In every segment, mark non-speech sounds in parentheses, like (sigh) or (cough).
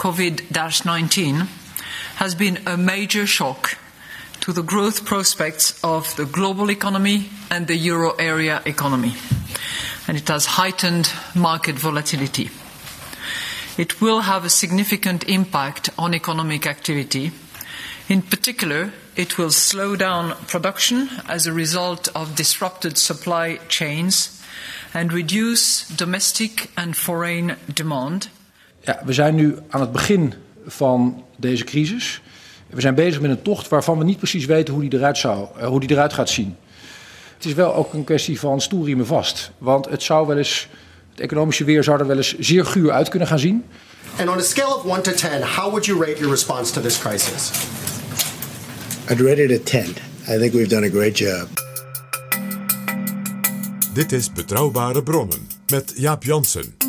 COVID 19, has been a major shock to the growth prospects of the global economy and the euro area economy, and it has heightened market volatility. It will have a significant impact on economic activity. In particular, it will slow down production as a result of disrupted supply chains and reduce domestic and foreign demand. Ja, we zijn nu aan het begin van deze crisis. We zijn bezig met een tocht waarvan we niet precies weten hoe die eruit, zou, eh, hoe die eruit gaat zien. Het is wel ook een kwestie van stoelriemen vast. Want het zou wel eens, het economische weer zou er wel eens zeer guur uit kunnen gaan zien. And on a scale of 1 to 10, how would you rate your response to this crisis? I'd rate it a 10. I think we've done a great job. Dit is Betrouwbare Bronnen met Jaap Jansen.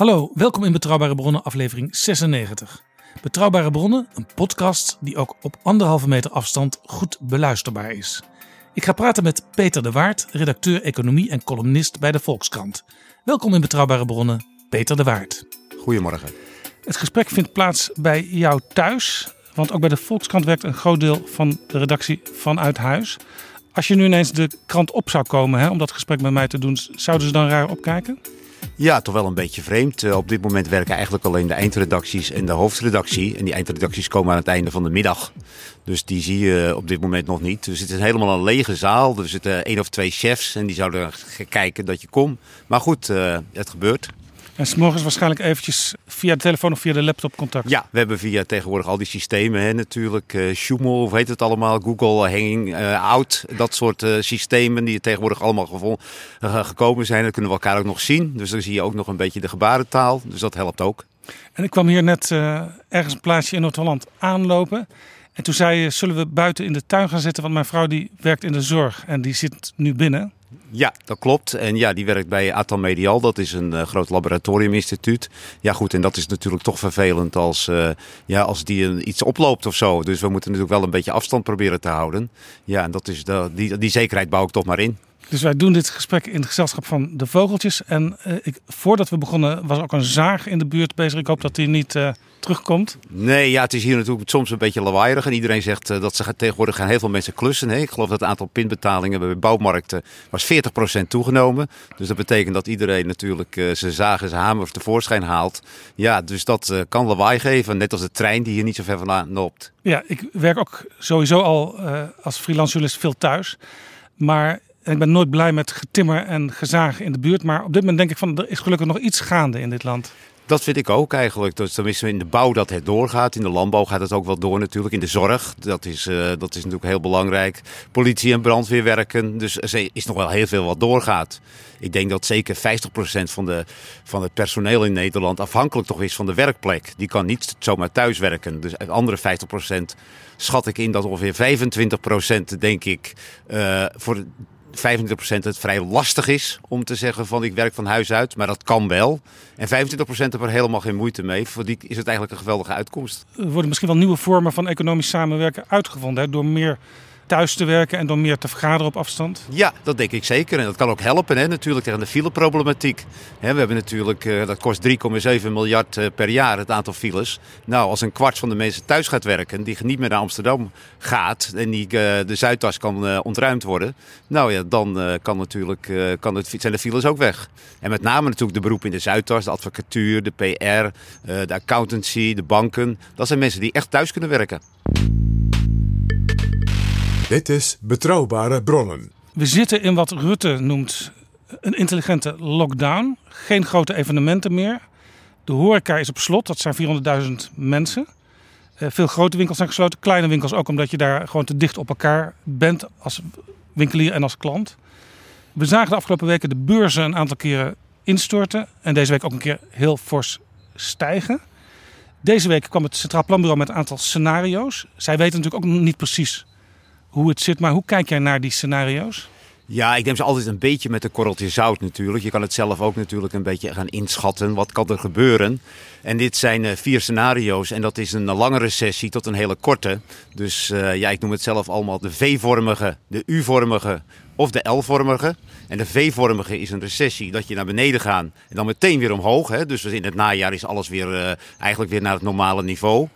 Hallo, welkom in Betrouwbare Bronnen, aflevering 96. Betrouwbare Bronnen, een podcast die ook op anderhalve meter afstand goed beluisterbaar is. Ik ga praten met Peter de Waard, redacteur economie en columnist bij de Volkskrant. Welkom in Betrouwbare Bronnen, Peter de Waard. Goedemorgen. Het gesprek vindt plaats bij jou thuis, want ook bij de Volkskrant werkt een groot deel van de redactie vanuit huis. Als je nu ineens de krant op zou komen hè, om dat gesprek met mij te doen, zouden ze dan raar opkijken? Ja, toch wel een beetje vreemd. Eh, op dit moment werken eigenlijk alleen de eindredacties en de hoofdredactie. En die eindredacties komen aan het einde van de middag. Dus die zie je op dit moment nog niet. Dus het is helemaal een lege zaal. Er zitten één of twee chefs en die zouden kijken dat je komt. Maar goed, eh, het gebeurt. En s'morgens waarschijnlijk eventjes via de telefoon of via de laptop contact. Ja, we hebben via tegenwoordig al die systemen hè, natuurlijk. eh Schumel, of heet het allemaal? Google Hanging eh, Out. Dat soort eh, systemen die tegenwoordig allemaal eh, gekomen zijn. Dat kunnen we elkaar ook nog zien. Dus dan zie je ook nog een beetje de gebarentaal. Dus dat helpt ook. En ik kwam hier net eh, ergens een plaatsje in Noord-Holland aanlopen. En toen zei je, zullen we buiten in de tuin gaan zitten? Want mijn vrouw die werkt in de zorg en die zit nu binnen. Ja, dat klopt. En ja, die werkt bij Atal Medial. Dat is een eh, groot laboratoriuminstituut. Ja, goed. En dat is natuurlijk toch vervelend als, eh, ja, als die een, iets oploopt of zo. Dus we moeten natuurlijk wel een beetje afstand proberen te houden. Ja, en dat is de, die, die zekerheid bouw ik toch maar in. Dus wij doen dit gesprek in het gezelschap van de vogeltjes. En eh, ik, voordat we begonnen was ook een zaag in de buurt bezig. Ik hoop dat die niet eh, terugkomt. Nee, ja, het is hier natuurlijk soms een beetje lawaaierig. En iedereen zegt eh, dat ze tegenwoordig gaan heel veel mensen klussen. Hè? Ik geloof dat het aantal pinbetalingen bij bouwmarkten was 40% toegenomen. Dus dat betekent dat iedereen natuurlijk zijn zaag en zijn hamer tevoorschijn haalt. Ja, dus dat kan lawaai geven. Net als de trein die hier niet zo ver vandaan loopt. Ja, ik werk ook sowieso al als freelance journalist veel thuis. Maar ik ben nooit blij met getimmer en gezagen in de buurt. Maar op dit moment denk ik van, er is gelukkig nog iets gaande in dit land. Dat vind ik ook eigenlijk. Dus tenminste in de bouw dat het doorgaat. In de landbouw gaat het ook wel door natuurlijk. In de zorg, dat is, eh, dat is natuurlijk heel belangrijk. Politie en brandweer werken. Dus er is nog wel heel veel wat doorgaat. Ik denk dat zeker 50% van, de, van het personeel in Nederland afhankelijk toch is van de werkplek. Die kan niet zomaar thuis werken. Dus de andere 50% schat ik in dat ongeveer 25% denk ik eh, voor 25% het vrij lastig is om te zeggen van ik werk van huis uit, maar dat kan wel. En 25% heeft er helemaal geen moeite mee. Voor die is het eigenlijk een geweldige uitkomst. Er worden misschien wel nieuwe vormen van economisch samenwerken uitgevonden. Hè, door meer thuis te werken en door meer te vergaderen op afstand? Ja, dat denk ik zeker. En dat kan ook helpen hè, natuurlijk tegen de fileproblematiek. We hebben natuurlijk, eh, dat kost 3,7 miljard eh, per jaar het aantal files. Nou, als een kwart van de mensen thuis gaat werken, die niet meer naar Amsterdam gaat en die, eh, de Zuidas kan ontruimd worden. Nou ja, dan kan natuurlijk, kan het, zijn de files ook weg. En met name natuurlijk de beroepen in de Zuidas, de advocatuur, de PR, de accountancy, de banken. Dat zijn mensen die echt thuis kunnen werken. Dit is Betrouwbare Bronnen. We zitten in wat Rutte noemt een intelligente lockdown. Geen grote evenementen meer. De horeca is op slot, dat zijn 400.000 mensen. Eh, veel grote winkels zijn gesloten, kleine winkels ook, omdat je daar gewoon te dicht op elkaar bent als winkelier en als klant. We zagen de afgelopen weken de beurzen een aantal keren instorten en deze week ook een keer heel fors stijgen. Deze week kwam het Centraal Planbureau met een aantal scenario's. Zij weten natuurlijk ook niet precies hoe het zit, maar hoe kijk jij naar die scenario's? Ja, ik neem ze altijd een beetje met een korreltje zout natuurlijk. Je kan het zelf ook natuurlijk een beetje gaan inschatten. Wat kan er gebeuren? En dit zijn eh, vier scenario's en dat is een lange recessie tot een hele korte. Dus eh, ja, ik noem het zelf allemaal de V-vormige, de U-vormige of de L-vormige. En de V-vormige is een recessie dat je naar beneden gaat en dan meteen weer omhoog. Hè? Dus in het najaar is alles weer eh, eigenlijk weer naar het normale niveau.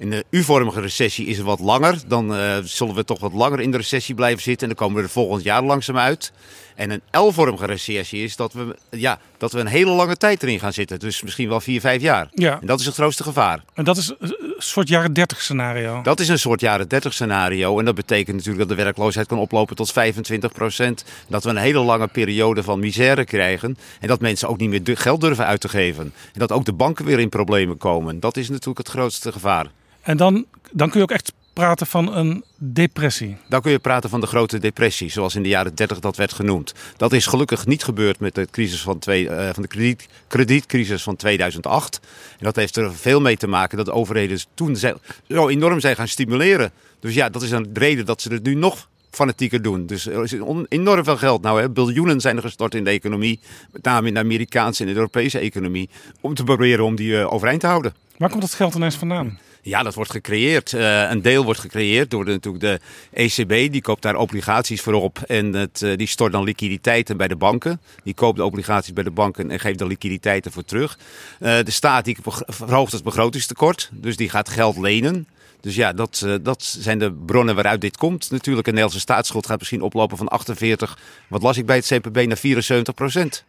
In de U-vormige recessie is het wat langer. Dan eh, zullen we toch wat langer in de recessie blijven zitten. En dan komen we er volgend jaar langzaam uit. En een L-vormige recessie is dat we, ja, dat we een hele lange tijd erin gaan zitten. Dus misschien wel vier, vijf jaar. Ja. En dat is het grootste gevaar. En dat is een soort jaren 30 scenario. Dat is een soort jaren 30 scenario. En dat betekent natuurlijk dat de werkloosheid kan oplopen tot 25 procent. Dat we een hele lange periode van misère krijgen. En dat mensen ook niet meer geld durven uit te geven. En dat ook de banken weer in problemen komen. Dat is natuurlijk het grootste gevaar. En dan, dan kun je ook echt praten van een depressie. Dan kun je praten van de grote depressie, zoals in de jaren 30 dat werd genoemd. Dat is gelukkig niet gebeurd met de, crisis van, twee, eh, van de krediet, kredietcrisis van 2008. En dat heeft er veel mee te maken dat de overheden toen ze- zo enorm zijn gaan stimuleren. Dus ja, dat is een reden dat ze het nu nog fanatieker doen. Dus er is enorm veel geld. Nou, hè, biljoenen zijn er gestort in de economie. Met name in de Amerikaanse en de Europese economie. Om te proberen om die eh, overeind te houden. Waar komt dat geld ineens vandaan? Ja, dat wordt gecreëerd. Eh, een deel wordt gecreëerd door de, natuurlijk de ECB. Die koopt daar obligaties voor op. En het, eh, die stort dan liquiditeiten bij de banken. Die koopt de obligaties bij de banken en geeft de liquiditeiten voor terug. Eh, de staat die verhoogt het begrotingstekort. Dus die gaat geld lenen. Dus ja, dat, dat zijn de bronnen waaruit dit komt. Natuurlijk, een Nederlandse staatsschuld gaat misschien oplopen van 48, wat las ik bij het CPB, naar 74 procent.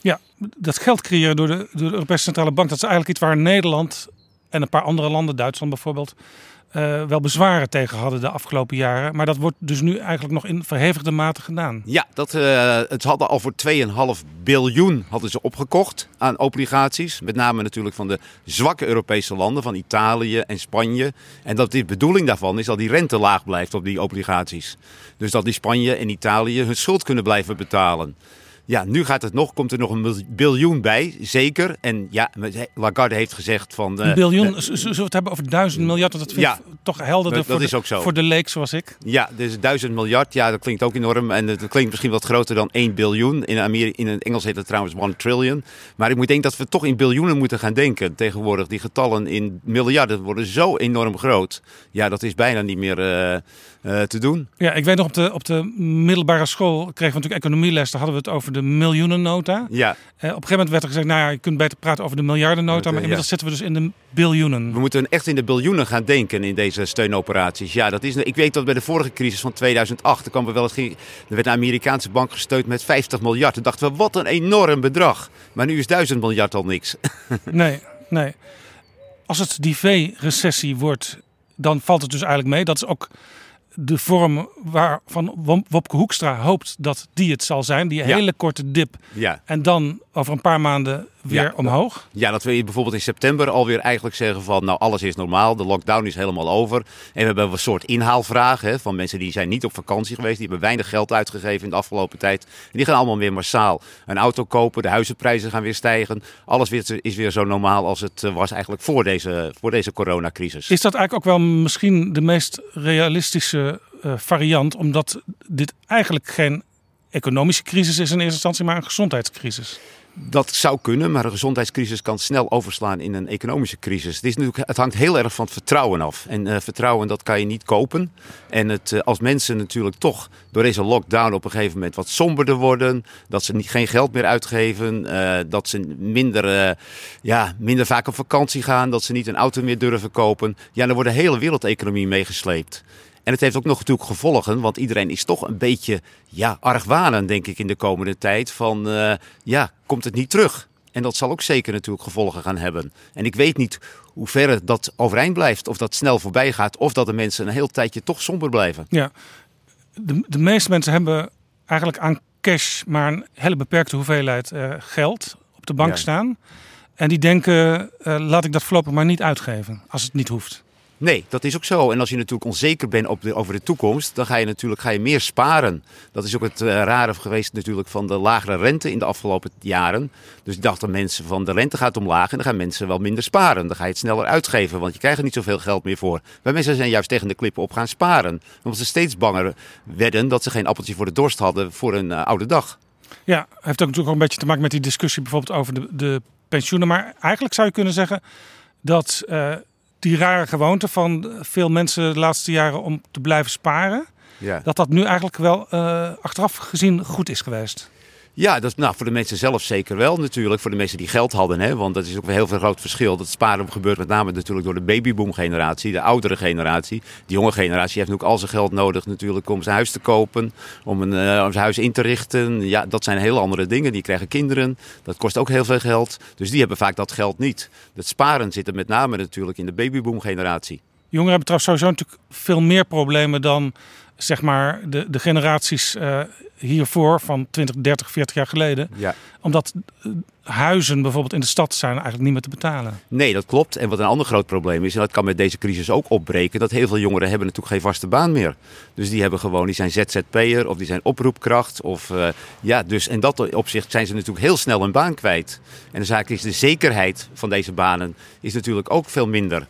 Ja, dat geld creëren door de, door de Europese Centrale Bank, dat is eigenlijk iets waar Nederland en een paar andere landen, Duitsland bijvoorbeeld, eh, wel bezwaren tegen hadden de afgelopen jaren. Maar dat wordt dus nu eigenlijk nog in verhevigde mate gedaan. Ja, dat, eh, het hadden al voor 2,5 biljoen hadden ze opgekocht aan obligaties. Met name natuurlijk van de zwakke Europese landen, van Italië en Spanje. En dat de bedoeling daarvan is dat die rente laag blijft op die obligaties. Dus dat die Spanje en Italië hun schuld kunnen blijven betalen. Ja, nu gaat het nog, komt er nog een biljoen bij, zeker. En ja, Lagarde heeft gezegd van... eh, Een biljoen, de- z- zullen we het hebben over duizend miljard? Want dat vind Ja, ik toch helderder dat- dat voor, is de, ook zo. voor de leek zoals ik. Ja, dus 1000 miljard, ja, dat klinkt ook enorm. En het klinkt misschien wat groter dan 1 biljoen. In, Ameri in het Engels heet het trouwens 1 trillion. Maar ik moet denken dat we toch in biljoenen moeten gaan denken tegenwoordig. Die getallen in miljarden worden zo enorm groot. Ja, dat is bijna niet meer eh, eh, te doen. Ja, ik weet nog op de, op de middelbare school kregen we natuurlijk economieles. Daar hadden we het over de miljoenennota. Ja, Eh, op een gegeven moment werd er gezegd, nou ja, je kunt beter praten over de miljardennota. Ja. Maar inmiddels zitten we dus in de biljoenen. we moeten echt in de biljoenen gaan denken in deze steunoperaties. Ja, dat is, ik weet dat bij de vorige crisis van 2008, er, kwam er, wel, eens- er werd een Amerikaanse bank gesteund met 50 miljard. Toen dachten we, wat een enorm bedrag. Maar nu is 1000 miljard al niks. (laughs) Nee, nee. Als het die V-recessie wordt, dan valt het dus eigenlijk mee. Dat is ook de vorm waarvan Wopke Hoekstra hoopt dat die het zal zijn. Die Ja. hele korte dip. Ja. En dan over een paar maanden weer Ja. omhoog. Ja, dat we bijvoorbeeld in september alweer eigenlijk zeggen van nou alles is normaal, de lockdown is helemaal over. En we hebben een soort inhaalvraag hè, van mensen die zijn niet op vakantie geweest, die hebben weinig geld uitgegeven in de afgelopen tijd. En die gaan allemaal weer massaal een auto kopen, de huizenprijzen gaan weer stijgen. Alles weer, is weer zo normaal als het eh, was eigenlijk voor deze, voor deze coronacrisis. Is dat eigenlijk ook wel misschien de meest realistische eh, variant, omdat dit eigenlijk geen economische crisis is in eerste instantie, maar een gezondheidscrisis? Dat zou kunnen, maar een gezondheidscrisis kan snel overslaan in een economische crisis. Het, is natuurlijk, het hangt heel erg van het vertrouwen af. En uh, vertrouwen dat kan je niet kopen. En het, uh, als mensen natuurlijk toch door deze lockdown op een gegeven moment wat somberder worden, dat ze niet, geen geld meer uitgeven, uh, dat ze minder, ja, minder vaak op vakantie gaan, dat ze niet een auto meer durven kopen, ja, dan wordt de hele wereldeconomie meegesleept. En het heeft ook nog natuurlijk gevolgen, want iedereen is toch een beetje ja, argwanend, denk ik, in de komende tijd. Van uh, ja, komt het niet terug? En dat zal ook zeker natuurlijk gevolgen gaan hebben. En ik weet niet hoe ver dat overeind blijft, of dat snel voorbij gaat, of dat de mensen een heel tijdje toch somber blijven. Ja, de, de meeste mensen hebben eigenlijk aan cash maar een hele beperkte hoeveelheid uh, geld op de bank ja. staan. En die denken, uh, laat ik dat voorlopig maar niet uitgeven, als het niet hoeft. Nee, dat is ook zo. En als je natuurlijk onzeker bent op over de toekomst, dan ga je natuurlijk ga je meer sparen. Dat is ook het uh, rare geweest natuurlijk van de lagere rente in de afgelopen jaren. Dus dachten mensen van de rente gaat omlaag en dan gaan mensen wel minder sparen. Dan ga je het sneller uitgeven, want je krijgt er niet zoveel geld meer voor. Maar mensen zijn juist tegen de klippen op gaan sparen. Omdat ze steeds banger werden dat ze geen appeltje voor de dorst hadden voor een uh, oude dag. Ja, heeft ook natuurlijk ook een beetje te maken met die discussie bijvoorbeeld over de, de pensioenen. Maar eigenlijk zou je kunnen zeggen dat... Uh, die rare gewoonte van veel mensen de laatste jaren om te blijven sparen. Ja. Dat dat nu eigenlijk wel uh, achteraf gezien goed is geweest. Ja, dat nou, voor de mensen zelf zeker wel natuurlijk. Voor de mensen die geld hadden. Hè, want dat is ook een heel veel groot verschil. Dat sparen gebeurt met name natuurlijk door de babyboom generatie. De oudere generatie. Die jonge generatie heeft ook al zijn geld nodig natuurlijk om zijn huis te kopen. Om, een, uh, om zijn huis in te richten. Ja, dat zijn heel andere dingen. Die krijgen kinderen. Dat kost ook heel veel geld. Dus die hebben vaak dat geld niet. Het sparen zit er met name natuurlijk in de babyboom generatie. Jongeren hebben trouwens sowieso natuurlijk veel meer problemen dan zeg maar de, de generaties uh, hiervoor van 20, 30, 40 jaar geleden. Ja. Omdat huizen bijvoorbeeld in de stad zijn eigenlijk niet meer te betalen. Nee, dat klopt. En wat een ander groot probleem is, en dat kan met deze crisis ook opbreken, dat heel veel jongeren hebben natuurlijk geen vaste baan meer. Dus die hebben gewoon, die zijn ZZP'er of die zijn oproepkracht. Of, uh, ja, dus in dat opzicht zijn ze natuurlijk heel snel een baan kwijt. En de zaak is, de zekerheid van deze banen is natuurlijk ook veel minder.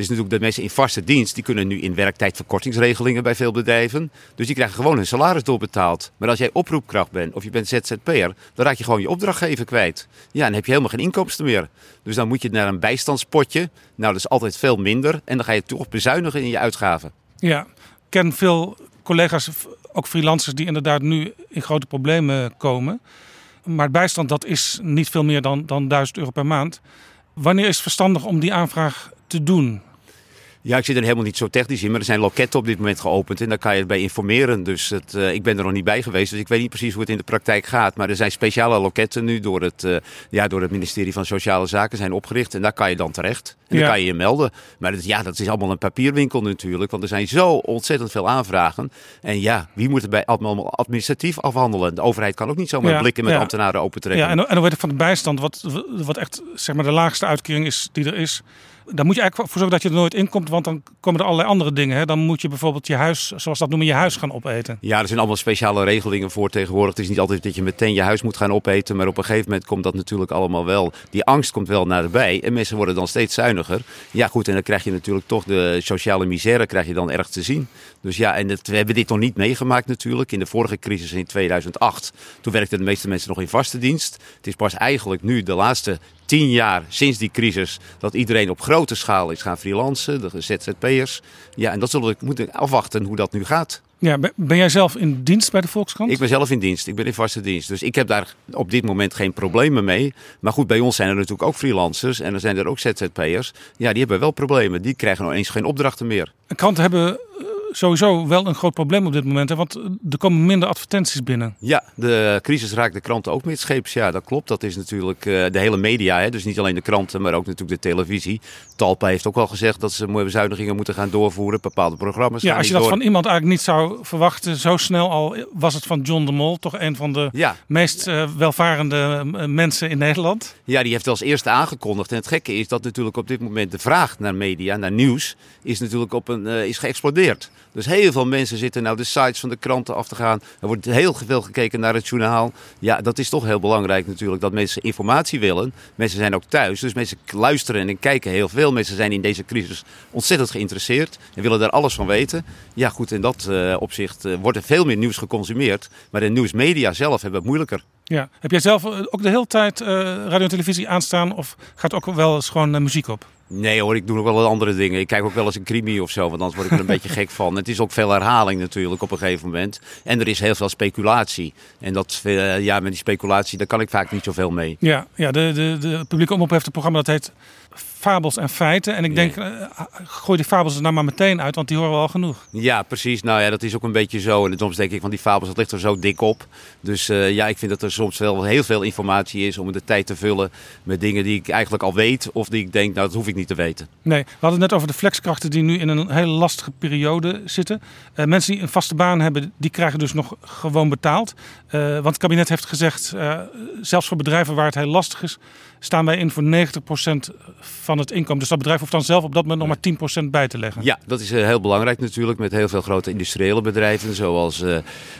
Dus natuurlijk de mensen in vaste dienst, die kunnen nu in werktijdverkortingsregelingen bij veel bedrijven. Dus die krijgen gewoon hun salaris doorbetaald. Maar als jij oproepkracht bent of je bent ZZP'er, dan raak je gewoon je opdrachtgever kwijt. Ja, dan heb je helemaal geen inkomsten meer. Dus dan moet je naar een bijstandspotje. Nou, dat is altijd veel minder. En dan ga je toch bezuinigen in je uitgaven. Ja, ik ken veel collega's, ook freelancers, die inderdaad nu in grote problemen komen. Maar bijstand, dat is niet veel meer dan, dan 1000 euro per maand. Wanneer is het verstandig om die aanvraag te doen? Ja, ik zit er helemaal niet zo technisch in, maar er zijn loketten op dit moment geopend en daar kan je bij informeren. Dus het, uh, ik ben er nog niet bij geweest, dus ik weet niet precies hoe het in de praktijk gaat. Maar er zijn speciale loketten nu door het, uh, ja, door het ministerie van Sociale Zaken zijn opgericht en daar kan je dan terecht. En ja. dan kan je je melden. Maar het, ja, dat is allemaal een papierwinkel natuurlijk, want er zijn zo ontzettend veel aanvragen. En ja, wie moet het bij allemaal administratief afhandelen? De overheid kan ook niet zomaar ja, blikken met ja. ambtenaren opentrekken. Ja, en, en dan wordt van de bijstand, wat, wat echt zeg maar, de laagste uitkering is die er is daar moet je eigenlijk voor zorgen dat je er nooit in komt, want dan komen er allerlei andere dingen. Hè? Dan moet je bijvoorbeeld je huis, zoals dat noemen, je huis gaan opeten. Ja, er zijn allemaal speciale regelingen voor tegenwoordig. Het is niet altijd dat je meteen je huis moet gaan opeten, maar op een gegeven moment komt dat natuurlijk allemaal wel. Die angst komt wel naderbij en mensen worden dan steeds zuiniger. Ja, goed, en dan krijg je natuurlijk toch de sociale misère krijg je dan erg te zien. Dus ja, en het, we hebben dit nog niet meegemaakt natuurlijk. In de vorige crisis in 2008, toen werkten de meeste mensen nog in vaste dienst. Het is pas eigenlijk nu de laatste tien jaar sinds die crisis dat iedereen op grote schaal is gaan freelancen, de ZZP'ers. Ja, en dat zullen we moeten afwachten hoe dat nu gaat. Ja, ben jij zelf in dienst bij de Volkskrant? Ik ben zelf in dienst. Ik ben in vaste dienst. Dus ik heb daar op dit moment geen problemen mee. Maar goed, bij ons zijn er natuurlijk ook freelancers en er zijn er ook ZZP'ers. Ja, die hebben wel problemen. Die krijgen nog eens geen opdrachten meer. Kranten hebben sowieso wel een groot probleem op dit moment. Hè? Want er komen minder advertenties binnen. Ja, de crisis raakt de kranten ook met scheeps. Ja, dat klopt. Dat is natuurlijk uh, de hele media. Hè? Dus niet alleen de kranten, maar ook natuurlijk de televisie. Talpa heeft ook al gezegd dat ze mooie bezuinigingen moeten gaan doorvoeren. Bepaalde programma's. Ja, als je dat door. van iemand eigenlijk niet zou verwachten. Zo snel al was het van John de Mol. Toch een van de ja. meest uh, welvarende mensen in Nederland. Ja, die heeft als eerste aangekondigd. En het gekke is dat natuurlijk op dit moment de vraag naar media, naar nieuws, is natuurlijk op een, is geëxplodeerd. Dus heel veel mensen zitten nou de sites van de kranten af te gaan. Er wordt heel veel gekeken naar het journaal. Ja, dat is toch heel belangrijk natuurlijk, dat mensen informatie willen. Mensen zijn ook thuis, dus mensen luisteren en kijken heel veel. Mensen zijn in deze crisis ontzettend geïnteresseerd en willen daar alles van weten. Ja, goed, in dat uh, opzicht uh, wordt er veel meer nieuws geconsumeerd. Maar de nieuwsmedia zelf hebben het moeilijker. Ja. Heb jij zelf ook de hele tijd uh, radio en televisie aanstaan of gaat ook wel eens gewoon muziek op? Nee hoor, ik doe nog wel wat andere dingen. Ik kijk ook wel eens een crimi of zo, want anders word ik er een (laughs) beetje gek van. Het is ook veel herhaling natuurlijk op een gegeven moment. En er is heel veel speculatie. En dat, uh, ja, met die speculatie, daar kan ik vaak niet zoveel mee. Ja, ja de, de, de publieke omroep heeft een programma dat heet Fabels en Feiten. En ik denk, uh, gooi die fabels er nou maar meteen uit, want die horen we al genoeg. Ja, precies. Nou ja, dat is ook een beetje zo. En soms denk ik van die fabels, dat ligt er zo dik op. Dus uh, ja, ik vind dat er soms wel heel veel informatie is om de tijd te vullen met dingen die ik eigenlijk al weet. Of die ik denk, nou dat hoef ik niet te weten. Nee, we hadden het net over de flexkrachten die nu in een hele lastige periode zitten. Uh, mensen die een vaste baan hebben, die krijgen dus nog gewoon betaald. want het kabinet heeft gezegd, zelfs voor bedrijven waar het heel lastig is, staan wij in voor 90% van het inkomen. Dus dat bedrijf hoeft dan zelf op dat moment nog maar 10% bij te leggen. Ja, dat is heel belangrijk natuurlijk met heel veel grote industriële bedrijven. Zoals uh,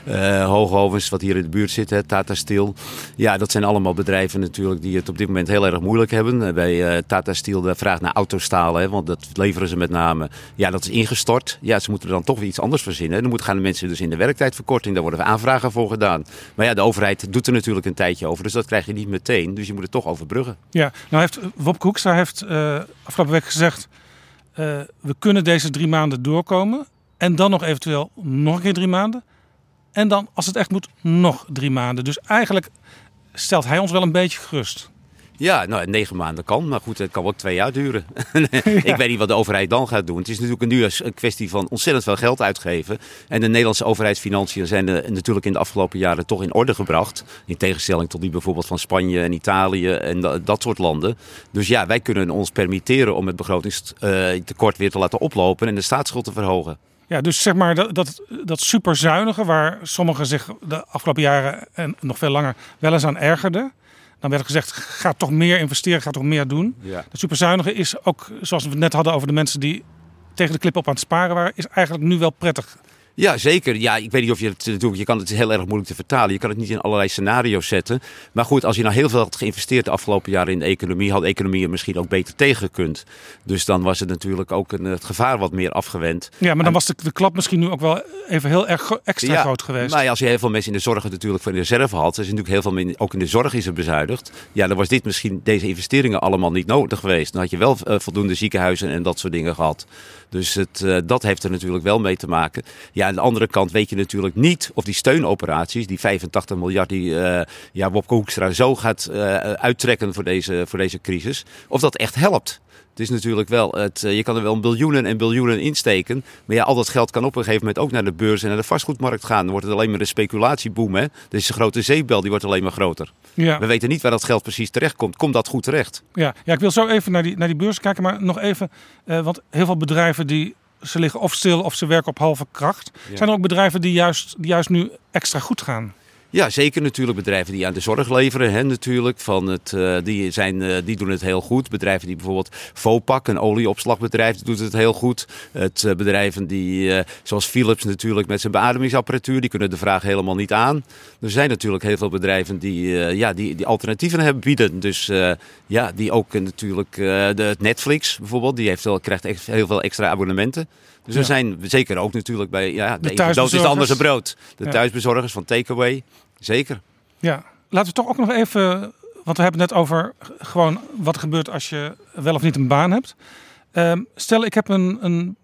uh, Hoogovens, wat hier in de buurt zit, hè, Tata Steel. Ja, dat zijn allemaal bedrijven natuurlijk die het op dit moment heel erg moeilijk hebben. Bij uh, Tata Steel de vraag naar autostalen, hè, want dat leveren ze met name. Ja, dat is ingestort. Ja, ze moeten er dan toch weer iets anders verzinnen. Dan moeten gaan de mensen dus in de werktijdverkorting. Daar worden aanvragen voor gedaan. Maar ja, de overheid doet er natuurlijk een tijdje over. Dus dat krijg je niet meteen. Dus je moet het toch overbruggen. Ja, nou heeft Wopke Hoekstra heeft uh, afgelopen week gezegd... Uh, we kunnen deze drie maanden doorkomen. En dan nog eventueel nog een keer drie maanden. En dan, als het echt moet, nog drie maanden. Dus eigenlijk stelt hij ons wel een beetje gerust. Ja, nou, negen maanden kan. Maar goed, het kan ook twee jaar duren. (laughs) (laughs) ik weet niet wat de overheid dan gaat doen. Het is natuurlijk nu een kwestie van ontzettend veel geld uitgeven. En de Nederlandse overheidsfinanciën zijn natuurlijk in de afgelopen jaren toch in orde gebracht. In tegenstelling tot die bijvoorbeeld van Spanje en Italië en dat, dat soort landen. Dus ja, wij kunnen ons permitteren om het begrotingstekort weer te laten oplopen en de staatsschuld te verhogen. Ja, dus zeg maar dat, dat, dat superzuinige waar sommigen zich de afgelopen jaren en nog veel langer wel eens aan ergerden. Dan werd gezegd, ga toch meer investeren, ga toch meer doen. Ja. De superzuinige is ook, zoals we het net hadden over de mensen die tegen de klip op aan het sparen waren, is eigenlijk nu wel prettig. Ja, zeker. Ja, ik weet niet of je het doet. Je kan het heel erg moeilijk te vertalen. Je kan het niet in allerlei scenario's zetten. Maar goed, als je nou heel veel had geïnvesteerd de afgelopen jaren in de economie, had de economie er misschien ook beter tegen gekund. Dus dan was het natuurlijk ook een, het gevaar wat meer afgewend. Ja, maar dan en, was de, de klap misschien nu ook wel even heel erg extra ja, groot geweest. Nou ja, als je heel veel mensen in de zorg natuurlijk voor de reserve had, is natuurlijk heel veel mensen, ook in de zorg is er bezuinigd. Ja, dan was dit misschien, deze investeringen allemaal niet nodig geweest. Dan had je wel uh, voldoende ziekenhuizen en dat soort dingen gehad. Dus het, uh, dat heeft er natuurlijk wel mee te maken. Ja, aan de andere kant weet je natuurlijk niet of die steunoperaties, die 85 miljard die uh, ja, Wopke Hoekstra zo gaat uh, uittrekken voor deze, voor deze crisis, of dat echt helpt. Het is natuurlijk wel, het, je kan er wel biljoenen en biljoenen insteken. Maar ja, al dat geld kan op een gegeven moment ook naar de beurs en naar de vastgoedmarkt gaan. Dan wordt het alleen maar een speculatieboom. Hè? Deze grote zeepbel die wordt alleen maar groter. Ja. We weten niet waar dat geld precies terecht komt. Komt dat goed terecht? Ja, ja ik wil zo even naar die, naar die beurs kijken. Maar nog even, uh, want heel veel bedrijven die ze liggen of stil of ze werken op halve kracht. Ja. Zijn er ook bedrijven die juist, die juist nu extra goed gaan? Ja, zeker natuurlijk bedrijven die aan de zorg leveren. Hè, natuurlijk, van het, uh, die, zijn, uh, die doen het heel goed. Bedrijven die bijvoorbeeld Vopak, een olieopslagbedrijf, doet het heel goed. Het uh, bedrijven die, zoals Philips natuurlijk met zijn beademingsapparatuur, die kunnen de vraag helemaal niet aan. Er zijn natuurlijk heel veel bedrijven die, ja, die, die alternatieven hebben bieden. Dus ja, die ook natuurlijk, de Netflix bijvoorbeeld, die heeft wel, krijgt echt heel veel extra abonnementen. Dus er zijn zeker ook natuurlijk bij, ja, de, de dood is anders een brood. De thuisbezorgers van Takeaway. Zeker. Ja, laten we toch ook nog even, want we hebben het net over gewoon wat er gebeurt als je wel of niet een baan hebt. Um, stel, ik heb een, een,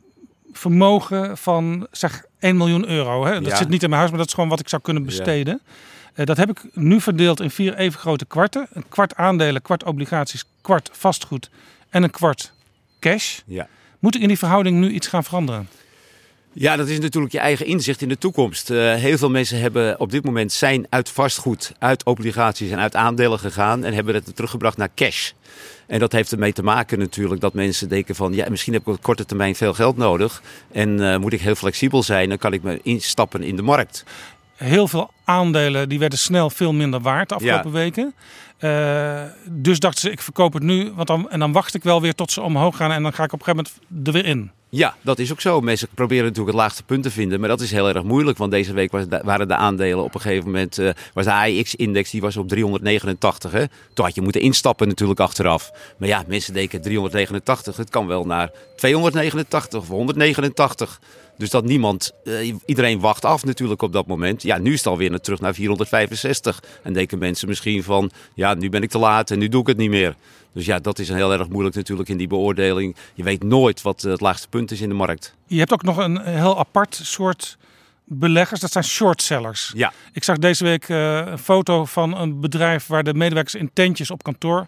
vermogen van zeg 1 miljoen euro. Hè? Dat ja. zit niet in mijn huis, maar dat is gewoon wat ik zou kunnen besteden. Ja. Uh, dat heb ik nu verdeeld in vier even grote kwarten. Een kwart aandelen, kwart obligaties, kwart vastgoed en een kwart cash. Ja. Moet ik in die verhouding nu iets gaan veranderen? Ja, dat is natuurlijk je eigen inzicht in de toekomst. Uh, heel veel mensen hebben op dit moment zijn uit vastgoed, uit obligaties en uit aandelen gegaan en hebben het teruggebracht naar cash. En dat heeft ermee te maken natuurlijk dat mensen denken van ja, misschien heb ik op korte termijn veel geld nodig en uh, moet ik heel flexibel zijn, dan kan ik me instappen in de markt. Heel veel aandelen die werden snel veel minder waard de afgelopen ja. weken. Uh, dus dachten ze, ik verkoop het nu, want dan, en dan wacht ik wel weer tot ze omhoog gaan en dan ga ik op een gegeven moment er weer in. Ja, dat is ook zo. Mensen proberen natuurlijk het laagste punt te vinden. Maar dat is heel erg moeilijk. Want deze week waren de aandelen op een gegeven moment... Uh, was de AIX-index die was op 389. Hè? Toen had je moeten instappen natuurlijk achteraf. Maar ja, mensen denken 389. Het kan wel naar 289 of 189. Dus dat niemand, uh, iedereen wacht af natuurlijk op dat moment. Ja, nu is het alweer terug naar 465. En denken mensen misschien van, ja, nu ben ik te laat en nu doe ik het niet meer. Dus ja, dat is heel erg moeilijk natuurlijk in die beoordeling. Je weet nooit wat het laagste punt is in de markt. Je hebt ook nog een heel apart soort beleggers, dat zijn shortsellers. Ja. Ik zag deze week uh, een foto van een bedrijf waar de medewerkers in tentjes op kantoor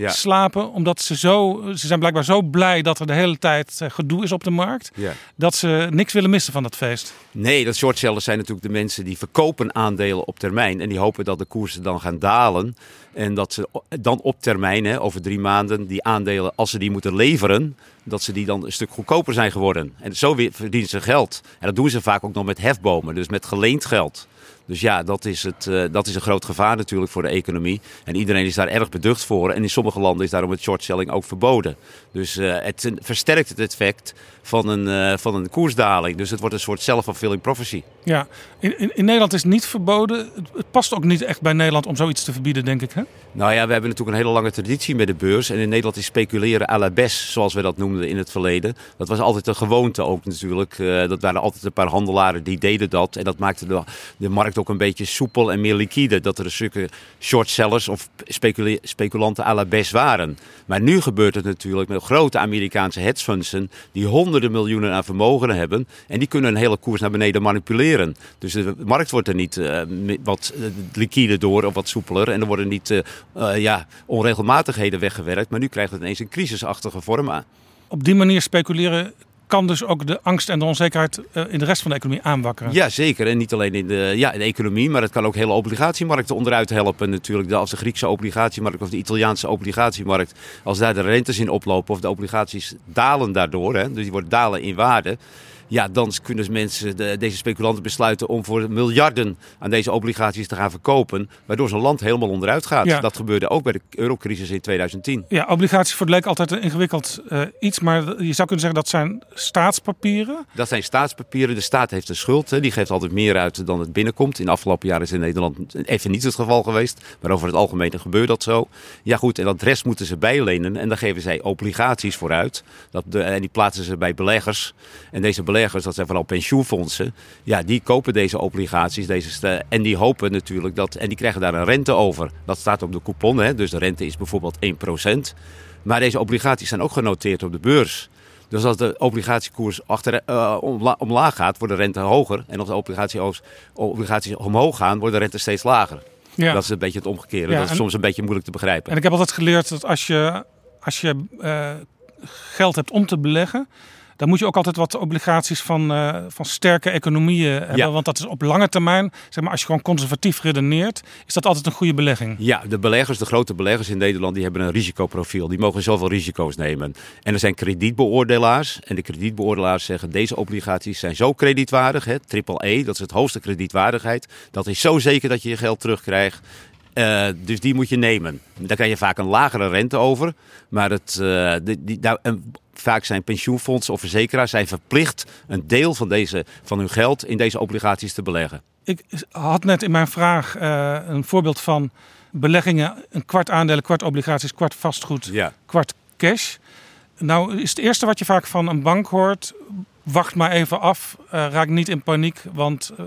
ja. slapen. Omdat ze zo, ze zijn blijkbaar zo blij dat er de hele tijd eh, gedoe is op de markt. Ja. Dat ze niks willen missen van dat feest. Nee, dat shortsellers zijn natuurlijk de mensen die verkopen aandelen op termijn. En die hopen dat de koersen dan gaan dalen. En dat ze dan op termijn, hè, over drie maanden, die aandelen, als ze die moeten leveren, dat ze die dan een stuk goedkoper zijn geworden. En zo verdienen ze geld. En dat doen ze vaak ook nog met hefbomen, dus met geleend geld. Dus ja, dat is, het, uh, dat is een groot gevaar natuurlijk voor de economie. En iedereen is daar erg beducht voor. En in sommige landen is daarom het shortselling ook verboden. Dus uh, het versterkt het effect van een, uh, van een koersdaling. Dus het wordt een soort self-fulfilling prophecy. Ja, in, in, in, Nederland is het niet verboden. Het, het, past ook niet echt bij Nederland om zoiets te verbieden, denk ik. Hè? Nou ja, we hebben natuurlijk een hele lange traditie met de beurs. En in Nederland is speculeren à la bes, zoals we dat noemden in het verleden. Dat was altijd een gewoonte ook natuurlijk. dat waren altijd een paar handelaren die deden dat. En dat maakte de, de markt ook een beetje soepel en meer liquide. Dat er stukken shortsellers of speculanten à la bes waren. Maar nu gebeurt het natuurlijk met grote Amerikaanse hedgefondsen die honderden miljoenen aan vermogen hebben. En die kunnen een hele koers naar beneden manipuleren. Dus de markt wordt er niet uh, wat liquide door of wat soepeler. En er worden niet uh, ja, onregelmatigheden weggewerkt. Maar nu krijgt het ineens een crisisachtige vorm aan. Op die manier speculeren kan dus ook de angst en de onzekerheid in de rest van de economie aanwakkeren. Ja, zeker. En niet alleen in de, ja, in de economie, maar het kan ook hele obligatiemarkten onderuit helpen natuurlijk. Als de Griekse obligatiemarkt of de Italiaanse obligatiemarkt, als daar de rentes in oplopen of de obligaties dalen daardoor, hè, dus die worden dalen in waarde. Ja, dan kunnen mensen, de, deze speculanten besluiten om voor miljarden aan deze obligaties te gaan verkopen. Waardoor zo'n land helemaal onderuit gaat. Ja. Dat gebeurde ook bij de eurocrisis in 2010. Ja, obligaties voor leek altijd een ingewikkeld uh, iets. Maar je zou kunnen zeggen dat zijn staatspapieren. Dat zijn staatspapieren. De staat heeft een schuld. Hè. Die geeft altijd meer uit dan het binnenkomt. In de afgelopen jaren is in Nederland even niet het geval geweest. Maar over het algemeen gebeurt dat zo. Ja goed, en dat rest moeten ze bijlenen. En dan geven zij obligaties vooruit. Dat de, en die plaatsen ze bij beleggers. En deze beleggers dat zijn vooral pensioenfondsen, ja, die kopen deze obligaties deze en die hopen natuurlijk dat, en die krijgen daar een rente over. Dat staat op de coupon, hè, dus de rente is bijvoorbeeld 1%. Maar deze obligaties zijn ook genoteerd op de beurs. Dus als de obligatiekoers achter, uh, omla omlaag gaat, wordt de rente hoger. En als de obligatie obligaties omhoog gaan, wordt de rente steeds lager. Ja. Dat is een beetje het omgekeerde. Ja, dat is soms een beetje moeilijk te begrijpen. En ik heb altijd geleerd dat als je, als je eh, geld hebt om te beleggen, dan moet je ook altijd wat obligaties van, eh, van sterke economieën hebben. Ja. Want dat is op lange termijn, zeg maar, als je gewoon conservatief redeneert, is dat altijd een goede belegging. Ja, de beleggers, de grote beleggers in Nederland, die hebben een risicoprofiel. Die mogen zoveel risico's nemen. En er zijn kredietbeoordelaars. En de kredietbeoordelaars zeggen, deze obligaties zijn zo kredietwaardig. Hè, triple E, dat is het hoogste kredietwaardigheid. Dat is zo zeker dat je je geld terugkrijgt. Eh, dus die moet je nemen. Daar krijg je vaak een lagere rente over. Maar het, eh, die, die, daar, en vaak zijn pensioenfondsen of verzekeraars zijn verplicht een deel van, deze, van hun geld in deze obligaties te beleggen. Ik had net in mijn vraag eh, een voorbeeld van beleggingen, een kwart aandelen, kwart obligaties, kwart vastgoed, Ja. kwart cash. Nou is het eerste wat je vaak van een bank hoort, wacht maar even af, eh, raak niet in paniek, want eh,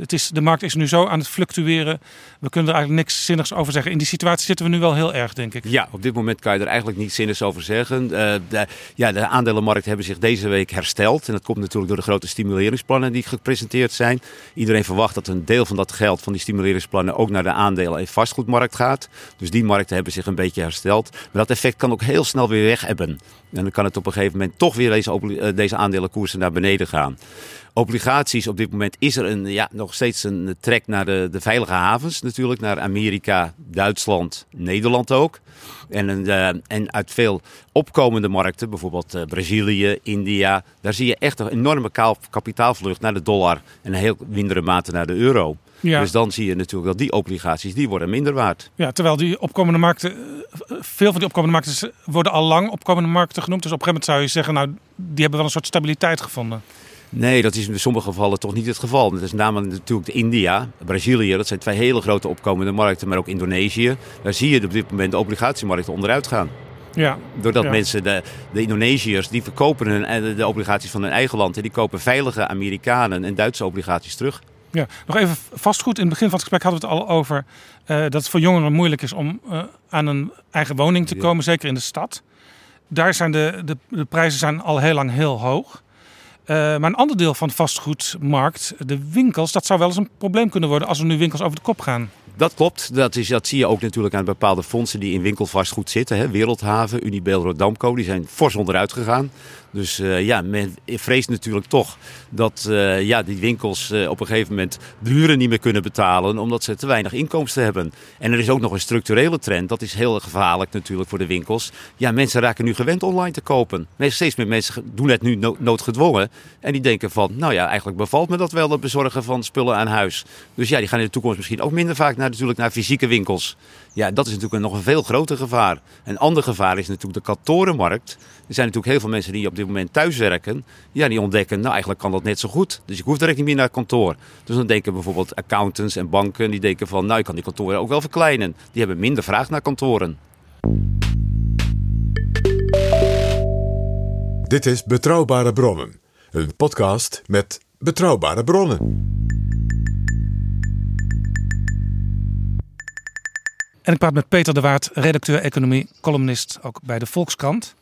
het is, de markt is nu zo aan het fluctueren. We kunnen er eigenlijk niks zinnigs over zeggen. In die situatie zitten we nu wel heel erg, denk ik. Ja, op dit moment kan je er eigenlijk niets zinnigs over zeggen. Eh, de, ja, de aandelenmarkt hebben zich deze week hersteld. En dat komt natuurlijk door de grote stimuleringsplannen die gepresenteerd zijn. Iedereen verwacht dat een deel van dat geld van die stimuleringsplannen ook naar de aandelen- en vastgoedmarkt gaat. Dus die markten hebben zich een beetje hersteld. Maar dat effect kan ook heel snel weer weg hebben. En dan kan het op een gegeven moment toch weer deze, eh, deze aandelenkoersen naar beneden gaan. Obligaties, op dit moment is er een, ja, nog steeds een trek naar de, de veilige havens natuurlijk. Naar Amerika, Duitsland, Nederland ook. En, een, eh, en uit veel opkomende markten, bijvoorbeeld eh, Brazilië, India. Daar zie je echt een enorme kaal- kapitaalvlucht naar de dollar. En een heel mindere mate naar de euro. Ja. Dus dan zie je natuurlijk dat die obligaties, die worden minder waard. Ja, terwijl die opkomende markten, veel van die opkomende markten worden al lang opkomende markten genoemd. Dus op een gegeven moment zou je zeggen, nou, die hebben wel een soort stabiliteit gevonden. Nee, dat is in sommige gevallen toch niet het geval. Dat is namelijk natuurlijk de India, Brazilië. Dat zijn twee hele grote opkomende markten, maar ook Indonesië. Daar zie je op dit moment de obligatiemarkten onderuit gaan. Ja. Doordat ja. mensen, de, de Indonesiërs, die verkopen hun, eh, de obligaties van hun eigen land. En die kopen veilige Amerikanen en Duitse obligaties terug. Ja, nog even vastgoed. In het begin van het gesprek hadden we het al over uh, dat het voor jongeren moeilijk is om uh, aan een eigen woning te komen, ja. zeker in de stad. Daar zijn de, de, de, prijzen zijn al heel lang heel hoog. Uh, maar een ander deel van de vastgoedmarkt, de winkels, dat zou wel eens een probleem kunnen worden als er nu winkels over de kop gaan. Dat klopt. Dat, is, dat zie je ook natuurlijk aan bepaalde fondsen die in winkelvastgoed zitten. Hè. Wereldhaven, Unibel, Rodamco, die zijn fors onderuit gegaan. Dus uh, ja, men vreest natuurlijk toch dat uh, ja, die winkels uh, op een gegeven moment de niet meer kunnen betalen. Omdat ze te weinig inkomsten hebben. En er is ook nog een structurele trend. Dat is heel gevaarlijk natuurlijk voor de winkels. Ja, mensen raken nu gewend online te kopen. Steeds meer mensen doen het nu no noodgedwongen. En die denken van, nou ja, eigenlijk bevalt me dat wel, het bezorgen van spullen aan huis. Dus ja, die gaan in de toekomst misschien ook minder vaak naar, natuurlijk naar fysieke winkels. Ja, dat is natuurlijk nog een veel groter gevaar. Een ander gevaar is natuurlijk de kantorenmarkt. Er zijn natuurlijk heel veel mensen die op dit moment thuis werken. Ja, die ontdekken, nou eigenlijk kan dat net zo goed. Dus ik hoef direct niet meer naar het kantoor. Dus dan denken bijvoorbeeld accountants en banken, die denken van, nou ik kan die kantoren ook wel verkleinen. Die hebben minder vraag naar kantoren. Dit is Betrouwbare Bronnen. Een podcast met betrouwbare bronnen. En ik praat met Peter de Waard, redacteur economie, columnist ook bij de Volkskrant.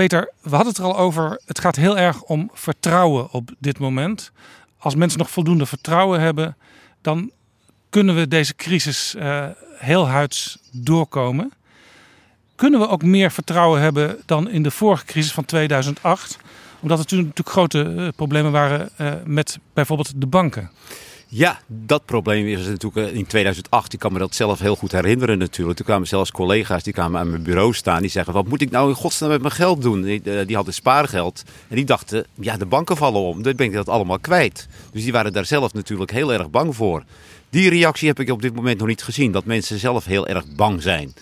Peter, we hadden het er al over. Het gaat heel erg om vertrouwen op dit moment. Als mensen nog voldoende vertrouwen hebben, dan kunnen we deze crisis uh, heel huids doorkomen. Kunnen we ook meer vertrouwen hebben dan in de vorige crisis van 2008? Omdat er toen natuurlijk grote uh, problemen waren uh, met bijvoorbeeld de banken. Ja, dat probleem is natuurlijk in 2008. Ik kan me dat zelf heel goed herinneren natuurlijk. Toen kwamen zelfs collega's die kwamen aan mijn bureau staan. Die zeggen, wat moet ik nou in godsnaam met mijn geld doen? Die, die hadden spaargeld. En die dachten, ja de banken vallen om. Dan ben ik dat allemaal kwijt. Dus die waren daar zelf natuurlijk heel erg bang voor. Die reactie heb ik op dit moment nog niet gezien. Dat mensen zelf heel erg bang zijn.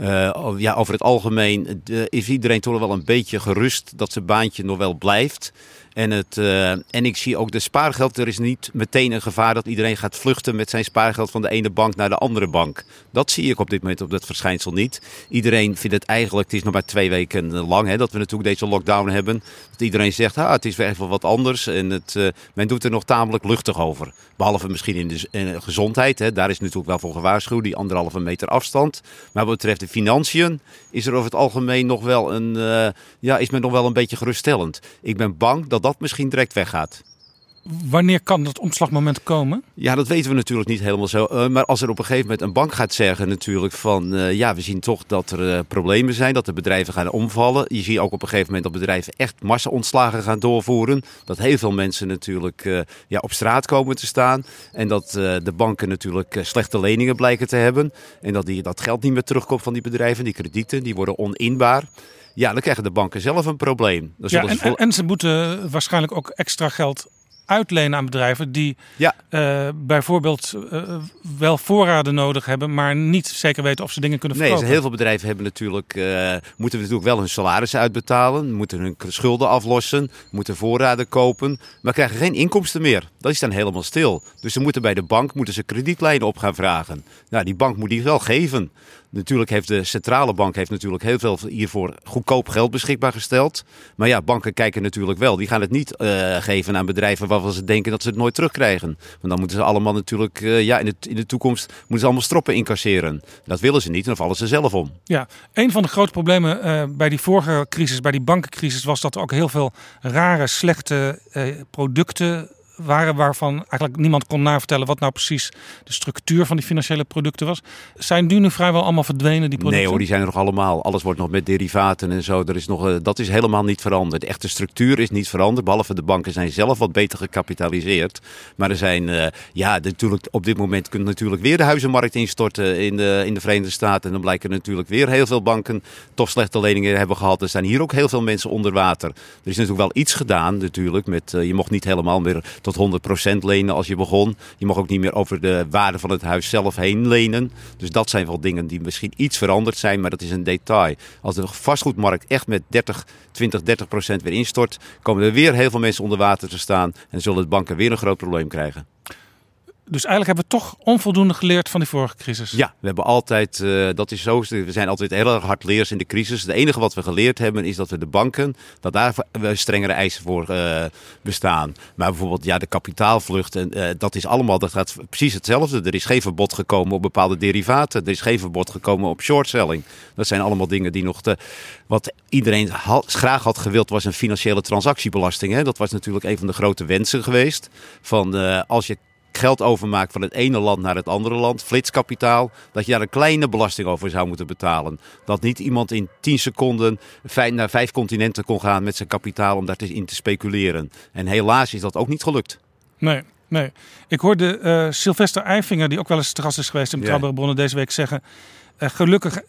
Uh, ja, over het algemeen is iedereen toch wel een beetje gerust dat zijn baantje nog wel blijft. En, het, uh, en ik zie ook de spaargeld. Er is niet meteen een gevaar dat iedereen gaat vluchten met zijn spaargeld van de ene bank naar de andere bank. Dat zie ik op dit moment op dat verschijnsel niet. Iedereen vindt het eigenlijk, het is nog maar twee weken lang hè, dat we natuurlijk deze lockdown hebben. Dat iedereen zegt, ah, het is weer even wat anders. En het, uh, men doet er nog tamelijk luchtig over. Behalve misschien in de, gezondheid. Hè, daar is natuurlijk wel voor gewaarschuwd, die anderhalve meter afstand. Maar wat betreft de financiën is er over het algemeen nog wel een, ja, is men nog wel een beetje geruststellend. Ik ben bang dat dat misschien direct weggaat. Wanneer kan dat omslagmoment komen? Ja, dat weten we natuurlijk niet helemaal zo. Uh, maar als er op een gegeven moment een bank gaat zeggen natuurlijk van... Uh, ja, we zien toch dat er uh, problemen zijn, dat de bedrijven gaan omvallen. Je ziet ook op een gegeven moment dat bedrijven echt massa-ontslagen gaan doorvoeren. Dat heel veel mensen natuurlijk ja, op straat komen te staan. En dat de banken natuurlijk slechte leningen blijken te hebben. En dat die, dat geld niet meer terugkomt van die bedrijven. Die kredieten, die worden oninbaar. Ja, dan krijgen de banken zelf een probleem. Dan ja, en, ze moeten waarschijnlijk ook extra geld uitlenen aan bedrijven die ja. uh, bijvoorbeeld uh, wel voorraden nodig hebben, maar niet zeker weten of ze dingen kunnen verkopen. Nee, heel veel bedrijven hebben natuurlijk, uh, moeten natuurlijk wel hun salarissen uitbetalen, moeten hun schulden aflossen, moeten voorraden kopen, maar krijgen geen inkomsten meer. Dat is dan helemaal stil. Dus ze moeten bij de bank moeten ze kredietlijnen op gaan vragen. Nou, die bank moet die wel geven. Natuurlijk heeft de centrale bank heeft natuurlijk heel veel hiervoor goedkoop geld beschikbaar gesteld. Maar ja, banken kijken natuurlijk wel. Die gaan het niet uh, geven aan bedrijven waarvan ze denken dat ze het nooit terugkrijgen. Want dan moeten ze allemaal natuurlijk, uh, ja, in de, in de toekomst moeten ze allemaal stroppen incasseren. Dat willen ze niet en dan vallen ze zelf om. Ja, een van de grote problemen uh, bij die vorige crisis, bij die bankencrisis, was dat er ook heel veel rare, slechte producten waren waarvan eigenlijk niemand kon navertellen wat nou precies de structuur van die financiële producten was. Zijn die nu vrijwel allemaal verdwenen, die producten? Nee hoor, die zijn er nog allemaal. Alles wordt nog met derivaten en zo. Er is nog, uh, dat is helemaal niet veranderd. De echte structuur is niet veranderd, behalve de banken zijn zelf wat beter gecapitaliseerd. Maar er zijn, uh, ja, natuurlijk, op dit moment kunt natuurlijk weer de huizenmarkt instorten in de, in de Verenigde Staten. En dan blijken natuurlijk weer heel veel banken toch slechte leningen hebben gehad. Er zijn hier ook heel veel mensen onder water. Er is natuurlijk wel iets gedaan natuurlijk, met, uh, je mocht niet helemaal meer tot 100% lenen als je begon. Je mag ook niet meer over de waarde van het huis zelf heen lenen. Dus dat zijn wel dingen die misschien iets veranderd zijn, maar dat is een detail. Als de vastgoedmarkt echt met 30, 20, 30% weer instort, komen er weer heel veel mensen onder water te staan en zullen de banken weer een groot probleem krijgen. Dus eigenlijk hebben we toch onvoldoende geleerd van die vorige crisis. Ja, we hebben altijd, uh, dat is zo, we zijn altijd heel erg hard leers in de crisis. Het enige wat we geleerd hebben is dat we de banken, dat daar strengere eisen voor uh, bestaan. Maar bijvoorbeeld ja, de kapitaalvlucht, en, uh, dat is allemaal, dat gaat precies hetzelfde. Er is geen verbod gekomen op bepaalde derivaten. Er is geen verbod gekomen op shortselling. Dat zijn allemaal dingen die nog te, wat iedereen graag had gewild was een financiële transactiebelasting. Hè? Dat was natuurlijk een van de grote wensen geweest. Van als je geld overmaakt van het ene land naar het andere land, flitskapitaal, dat je daar een kleine belasting over zou moeten betalen. Dat niet iemand in 10 seconden naar vijf continenten kon gaan met zijn kapitaal om daarin te speculeren. En helaas is dat ook niet gelukt. Nee. Nee, ik hoorde uh, Sylvester Eifinger, die ook wel eens te gast is geweest in Betrouwbare. Bronnen deze week, zeggen... Uh, gelukkig uh,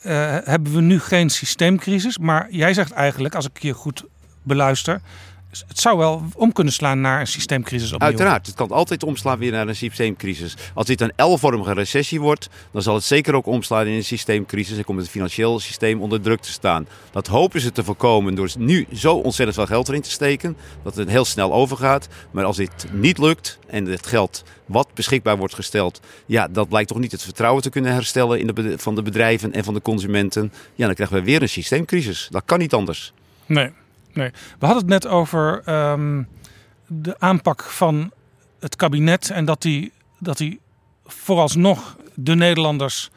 hebben we nu geen systeemcrisis. Maar jij zegt eigenlijk, als ik je goed beluister, het zou wel om kunnen slaan naar een systeemcrisis opnieuw. Uiteraard, het kan altijd omslaan weer naar een systeemcrisis. Als dit een L-vormige recessie wordt, dan zal het zeker ook omslaan in een systeemcrisis en komt het financiële systeem onder druk te staan. Dat hopen ze te voorkomen door nu zo ontzettend veel geld erin te steken, dat het heel snel overgaat. Maar als dit niet lukt en het geld wat beschikbaar wordt gesteld, ja, dat blijkt toch niet het vertrouwen te kunnen herstellen in de, van de bedrijven en van de consumenten. Ja, dan krijgen we weer een systeemcrisis. Dat kan niet anders. Nee. Nee, we hadden het net over ehm, de aanpak van het kabinet en dat die, dat die vooralsnog de Nederlanders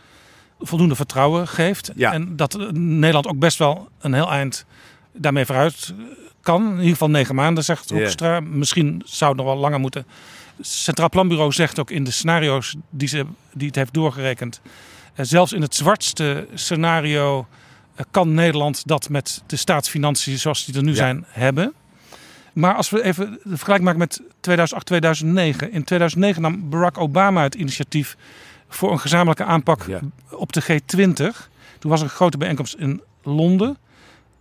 voldoende vertrouwen geeft. Ja. En dat Nederland ook best wel een heel eind daarmee vooruit kan. In ieder geval negen maanden, zegt Hoekstra. Misschien zou het nog wel langer moeten. Het Centraal Planbureau zegt ook in de scenario's die, ze, die het heeft doorgerekend... Eh, zelfs in het zwartste scenario kan Nederland dat met de staatsfinanciën zoals die er nu zijn hebben. Maar als we even de vergelijking maken met 2008, 2009. In 2009 nam Barack Obama het initiatief voor een gezamenlijke aanpak op de G20. Toen was er een grote bijeenkomst in Londen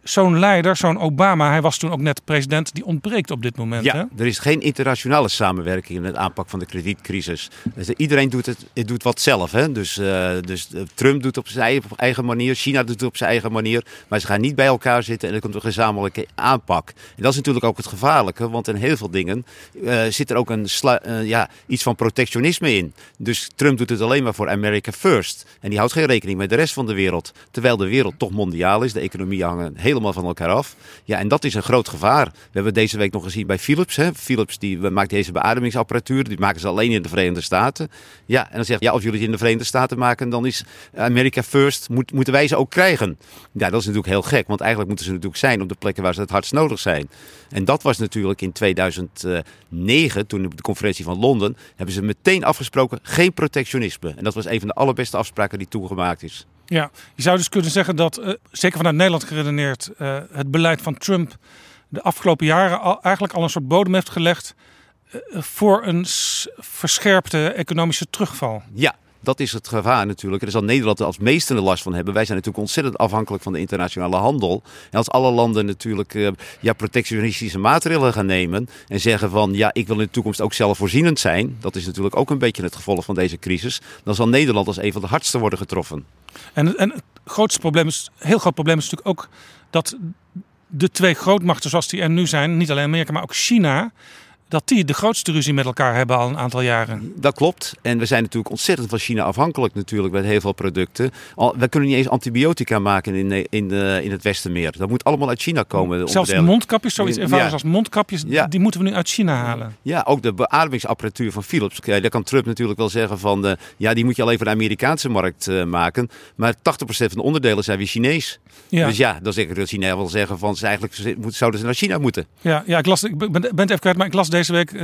zo'n leider, zo'n Obama, hij was toen ook net president, die ontbreekt op dit moment. Ja, hè? er is geen internationale samenwerking in het aanpak van de kredietcrisis. Dus iedereen doet, het, het doet wat zelf. Hè? Dus, uh, dus Trump doet op zijn eigen manier, China doet het op zijn eigen manier. Maar ze gaan niet bij elkaar zitten en er komt een gezamenlijke aanpak. En dat is natuurlijk ook het gevaarlijke, want in heel veel dingen uh, zit er ook een uh, ja, iets van protectionisme in. Dus Trump doet het alleen maar voor America First. En die houdt geen rekening met de rest van de wereld. Terwijl de wereld toch mondiaal is, de economie hangen van elkaar af. Ja, en dat is een groot gevaar. We hebben deze week nog gezien bij Philips. Hè. Philips die maakt deze beademingsapparatuur. Die maken ze alleen in de Verenigde Staten. Ja, en dan zegt ja, als jullie het in de Verenigde Staten maken, dan is America First. Moet, moeten wij ze ook krijgen? Ja, dat is natuurlijk heel gek. Want eigenlijk moeten ze natuurlijk zijn op de plekken waar ze het hardst nodig zijn. En dat was natuurlijk in 2009, toen op de conferentie van Londen, hebben ze meteen afgesproken geen protectionisme. En dat was een van de allerbeste afspraken die toegemaakt is. Ja, je zou dus kunnen zeggen dat, uh, zeker vanuit Nederland geredeneerd, uh, het beleid van Trump de afgelopen jaren al, eigenlijk al een soort bodem heeft gelegd uh, voor een verscherpte economische terugval. Ja, dat is het gevaar natuurlijk. Er zal Nederland er als meeste last van hebben. Wij zijn natuurlijk ontzettend afhankelijk van de internationale handel. En als alle landen natuurlijk uh, ja, protectionistische maatregelen gaan nemen en zeggen van ja, ik wil in de toekomst ook zelfvoorzienend zijn. Dat is natuurlijk ook een beetje het gevolg van deze crisis. Dan zal Nederland als een van de hardste worden getroffen. En, en het grootste probleem is, heel groot probleem is natuurlijk ook dat de twee grootmachten zoals die er nu zijn, niet alleen Amerika, maar ook China, dat die de grootste ruzie met elkaar hebben al een aantal jaren. Dat klopt. En we zijn natuurlijk ontzettend van China afhankelijk natuurlijk met heel veel producten. we kunnen niet eens antibiotica maken in, in, uh, in het Westenmeer. Dat moet allemaal uit China komen. Zelfs mondkapjes, zoiets ja. als mondkapjes, ja. die moeten we nu uit China halen. Ja, ook de beademingsapparatuur van Philips. Daar kan Trump natuurlijk wel zeggen van, uh, ja die moet je alleen voor de Amerikaanse markt maken. Maar 80% van de onderdelen zijn weer Chinees. Ja. Dus ja, dan zeg ik dat China wel zeggen van, ze eigenlijk zouden ze naar China moeten. Ja, ja ik, las, ik ben, ben het even kwijt, maar ik las deze week, uh,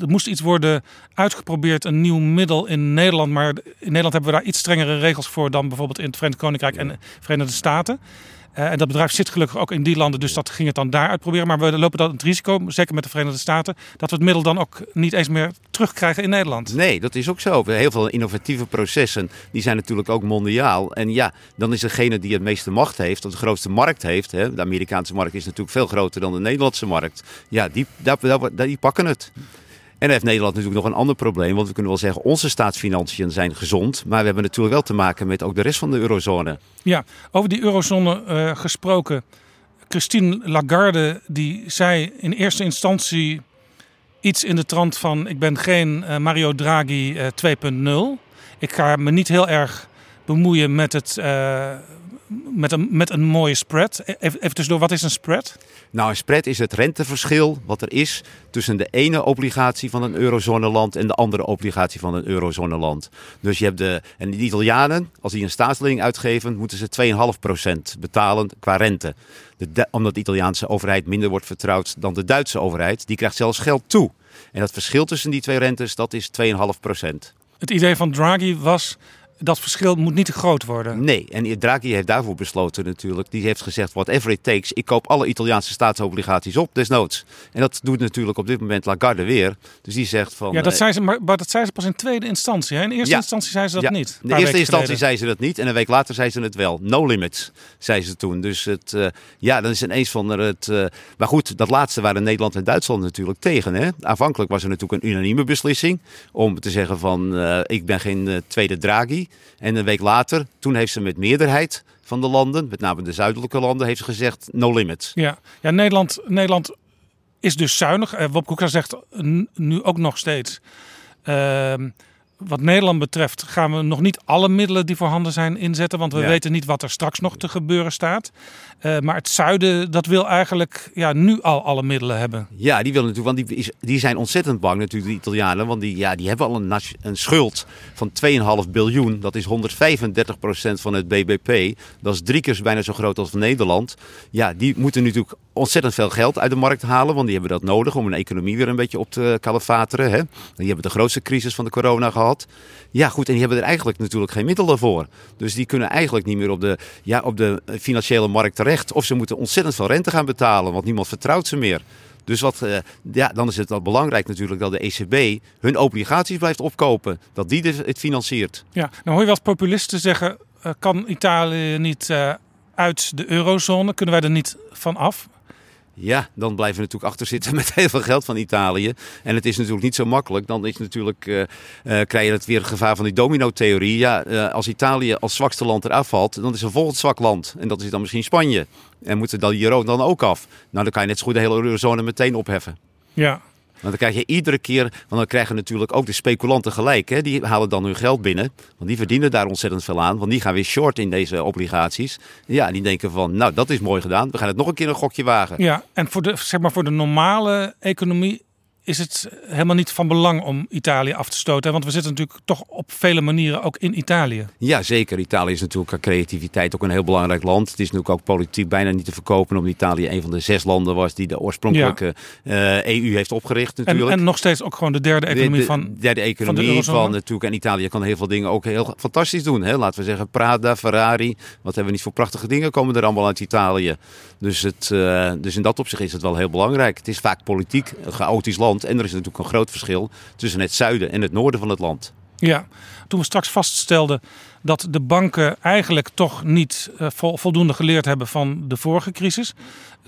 er moest iets worden uitgeprobeerd, een nieuw middel in Nederland. Maar in Nederland hebben we daar iets strengere regels voor dan bijvoorbeeld in het Verenigd Koninkrijk en de Verenigde Staten. Uh, en dat bedrijf zit gelukkig ook in die landen, dus dat ging het dan daar uitproberen. Maar we lopen dan het risico, zeker met de Verenigde Staten, dat we het middel dan ook niet eens meer terugkrijgen in Nederland. Nee, dat is ook zo. Heel veel innovatieve processen, die zijn natuurlijk ook mondiaal. En ja, dan is degene die het meeste macht heeft, of de grootste markt heeft, hè, de Amerikaanse markt is natuurlijk veel groter dan de Nederlandse markt. Ja, die, die pakken het. En dan heeft Nederland natuurlijk nog een ander probleem. Want we kunnen wel zeggen, onze staatsfinanciën zijn gezond. Maar we hebben natuurlijk wel te maken met ook de rest van de eurozone. Ja, over die eurozone uh, gesproken. Christine Lagarde die zei in eerste instantie iets in de trant van... ik ben geen uh, Mario Draghi uh, 2.0. Ik ga me niet heel erg bemoeien met het met een, met een mooie spread. E-, even, even tussendoor, wat is een spread? Nou, een spread is het renteverschil wat er is tussen de ene obligatie van een eurozoneland en de andere obligatie van een eurozoneland. Dus je hebt de, en de Italianen, als die een staatslening uitgeven, moeten ze 2,5% betalen qua rente. De, omdat de Italiaanse overheid minder wordt vertrouwd dan de Duitse overheid. Die krijgt zelfs geld toe. En dat verschil tussen die twee rentes, dat is 2,5%. Het idee van Draghi was dat verschil moet niet te groot worden. Nee, en Draghi heeft daarvoor besloten natuurlijk. Die heeft gezegd, whatever it takes, ik koop alle Italiaanse staatsobligaties op, desnoods. En dat doet natuurlijk op dit moment Lagarde weer. Dus die zegt van... Ja, dat eh, zei ze, maar, maar dat zei ze pas in tweede instantie. Hè? In eerste instantie zei ze dat ja. niet. In eerste instantie zei ze dat niet en een week later zei ze het wel. No limits, zei ze toen. Dus het, uh, ja, dan is ineens van het... Uh, maar goed, dat laatste waren Nederland en Duitsland natuurlijk tegen. Hè? Aanvankelijk was er natuurlijk een unanieme beslissing om te zeggen van, ik ben geen tweede Draghi. En een week later, toen heeft ze met meerderheid van de landen, met name de zuidelijke landen, heeft ze gezegd no limits. Ja, ja Nederland, Nederland is dus zuinig. Uh, Wop Koeka zegt nu ook nog steeds. Uh, wat Nederland betreft gaan we nog niet alle middelen die voorhanden zijn inzetten. Want we weten niet wat er straks nog te gebeuren staat. Uh, maar het zuiden dat wil eigenlijk ja, nu al alle middelen hebben. Ja, die willen natuurlijk, want die, is, die zijn ontzettend bang natuurlijk, de Italianen. Want die, ja, die hebben al een, een schuld van 2,5 biljoen. Dat is 135 procent van het BBP. Dat is drie keer bijna zo groot als Nederland. Ja, die moeten natuurlijk ontzettend veel geld uit de markt halen. Want die hebben dat nodig om een economie weer een beetje op te kalefateren. Hè? Die hebben de grootste crisis van de corona gehad. Ja, goed, en die hebben er eigenlijk natuurlijk geen middelen voor. Dus die kunnen eigenlijk niet meer op de, ja, op de financiële markt terecht. Of ze moeten ontzettend veel rente gaan betalen, want niemand vertrouwt ze meer. Dus wat, uh, ja, dan is het wel belangrijk natuurlijk dat de ECB hun obligaties blijft opkopen. Dat die het financiert. Ja, nou hoor je wel populisten zeggen, uh, kan Italië niet uh, uit de eurozone? Kunnen wij er niet van af? Ja, dan blijven we natuurlijk achter zitten (laughs) met heel veel geld van Italië. En het is natuurlijk niet zo makkelijk. Dan is natuurlijk, uh, uh, krijg je het weer het gevaar van die domino-theorie. Ja, uh, als Italië als zwakste land eraf valt, dan is er volgend zwak land. En dat is dan misschien Spanje. En moeten dan die dan ook af. Nou, dan kan je net zo goed de hele eurozone meteen opheffen. Ja, want dan krijg je iedere keer, want dan krijgen natuurlijk ook de speculanten gelijk. Hè? Die halen dan hun geld binnen, want die verdienen daar ontzettend veel aan. Want die gaan weer short in deze obligaties. Ja, die denken van, nou dat is mooi gedaan, we gaan het nog een keer een gokje wagen. Ja, en voor de, zeg maar voor de normale economie is het helemaal niet van belang om Italië af te stoten. Want we zitten natuurlijk toch op vele manieren ook in Italië. Ja, zeker. Italië is natuurlijk qua creativiteit ook een heel belangrijk land. Het is natuurlijk ook politiek bijna niet te verkopen. Omdat Italië een van de zes landen was die de oorspronkelijke ja. uh, EU heeft opgericht natuurlijk. En, en, nog steeds ook gewoon de derde economie de, de, van derde economie van, van natuurlijk. En Italië kan heel veel dingen ook heel fantastisch doen. Hè? Laten we zeggen Prada, Ferrari. Wat hebben we niet voor prachtige dingen komen er allemaal uit Italië. Dus, het, uh, dus in dat opzicht is het wel heel belangrijk. Het is vaak politiek een chaotisch land. En er is natuurlijk een groot verschil tussen het zuiden en het noorden van het land. Ja, toen we straks vaststelden dat de banken eigenlijk toch niet uh, voldoende geleerd hebben van de vorige crisis.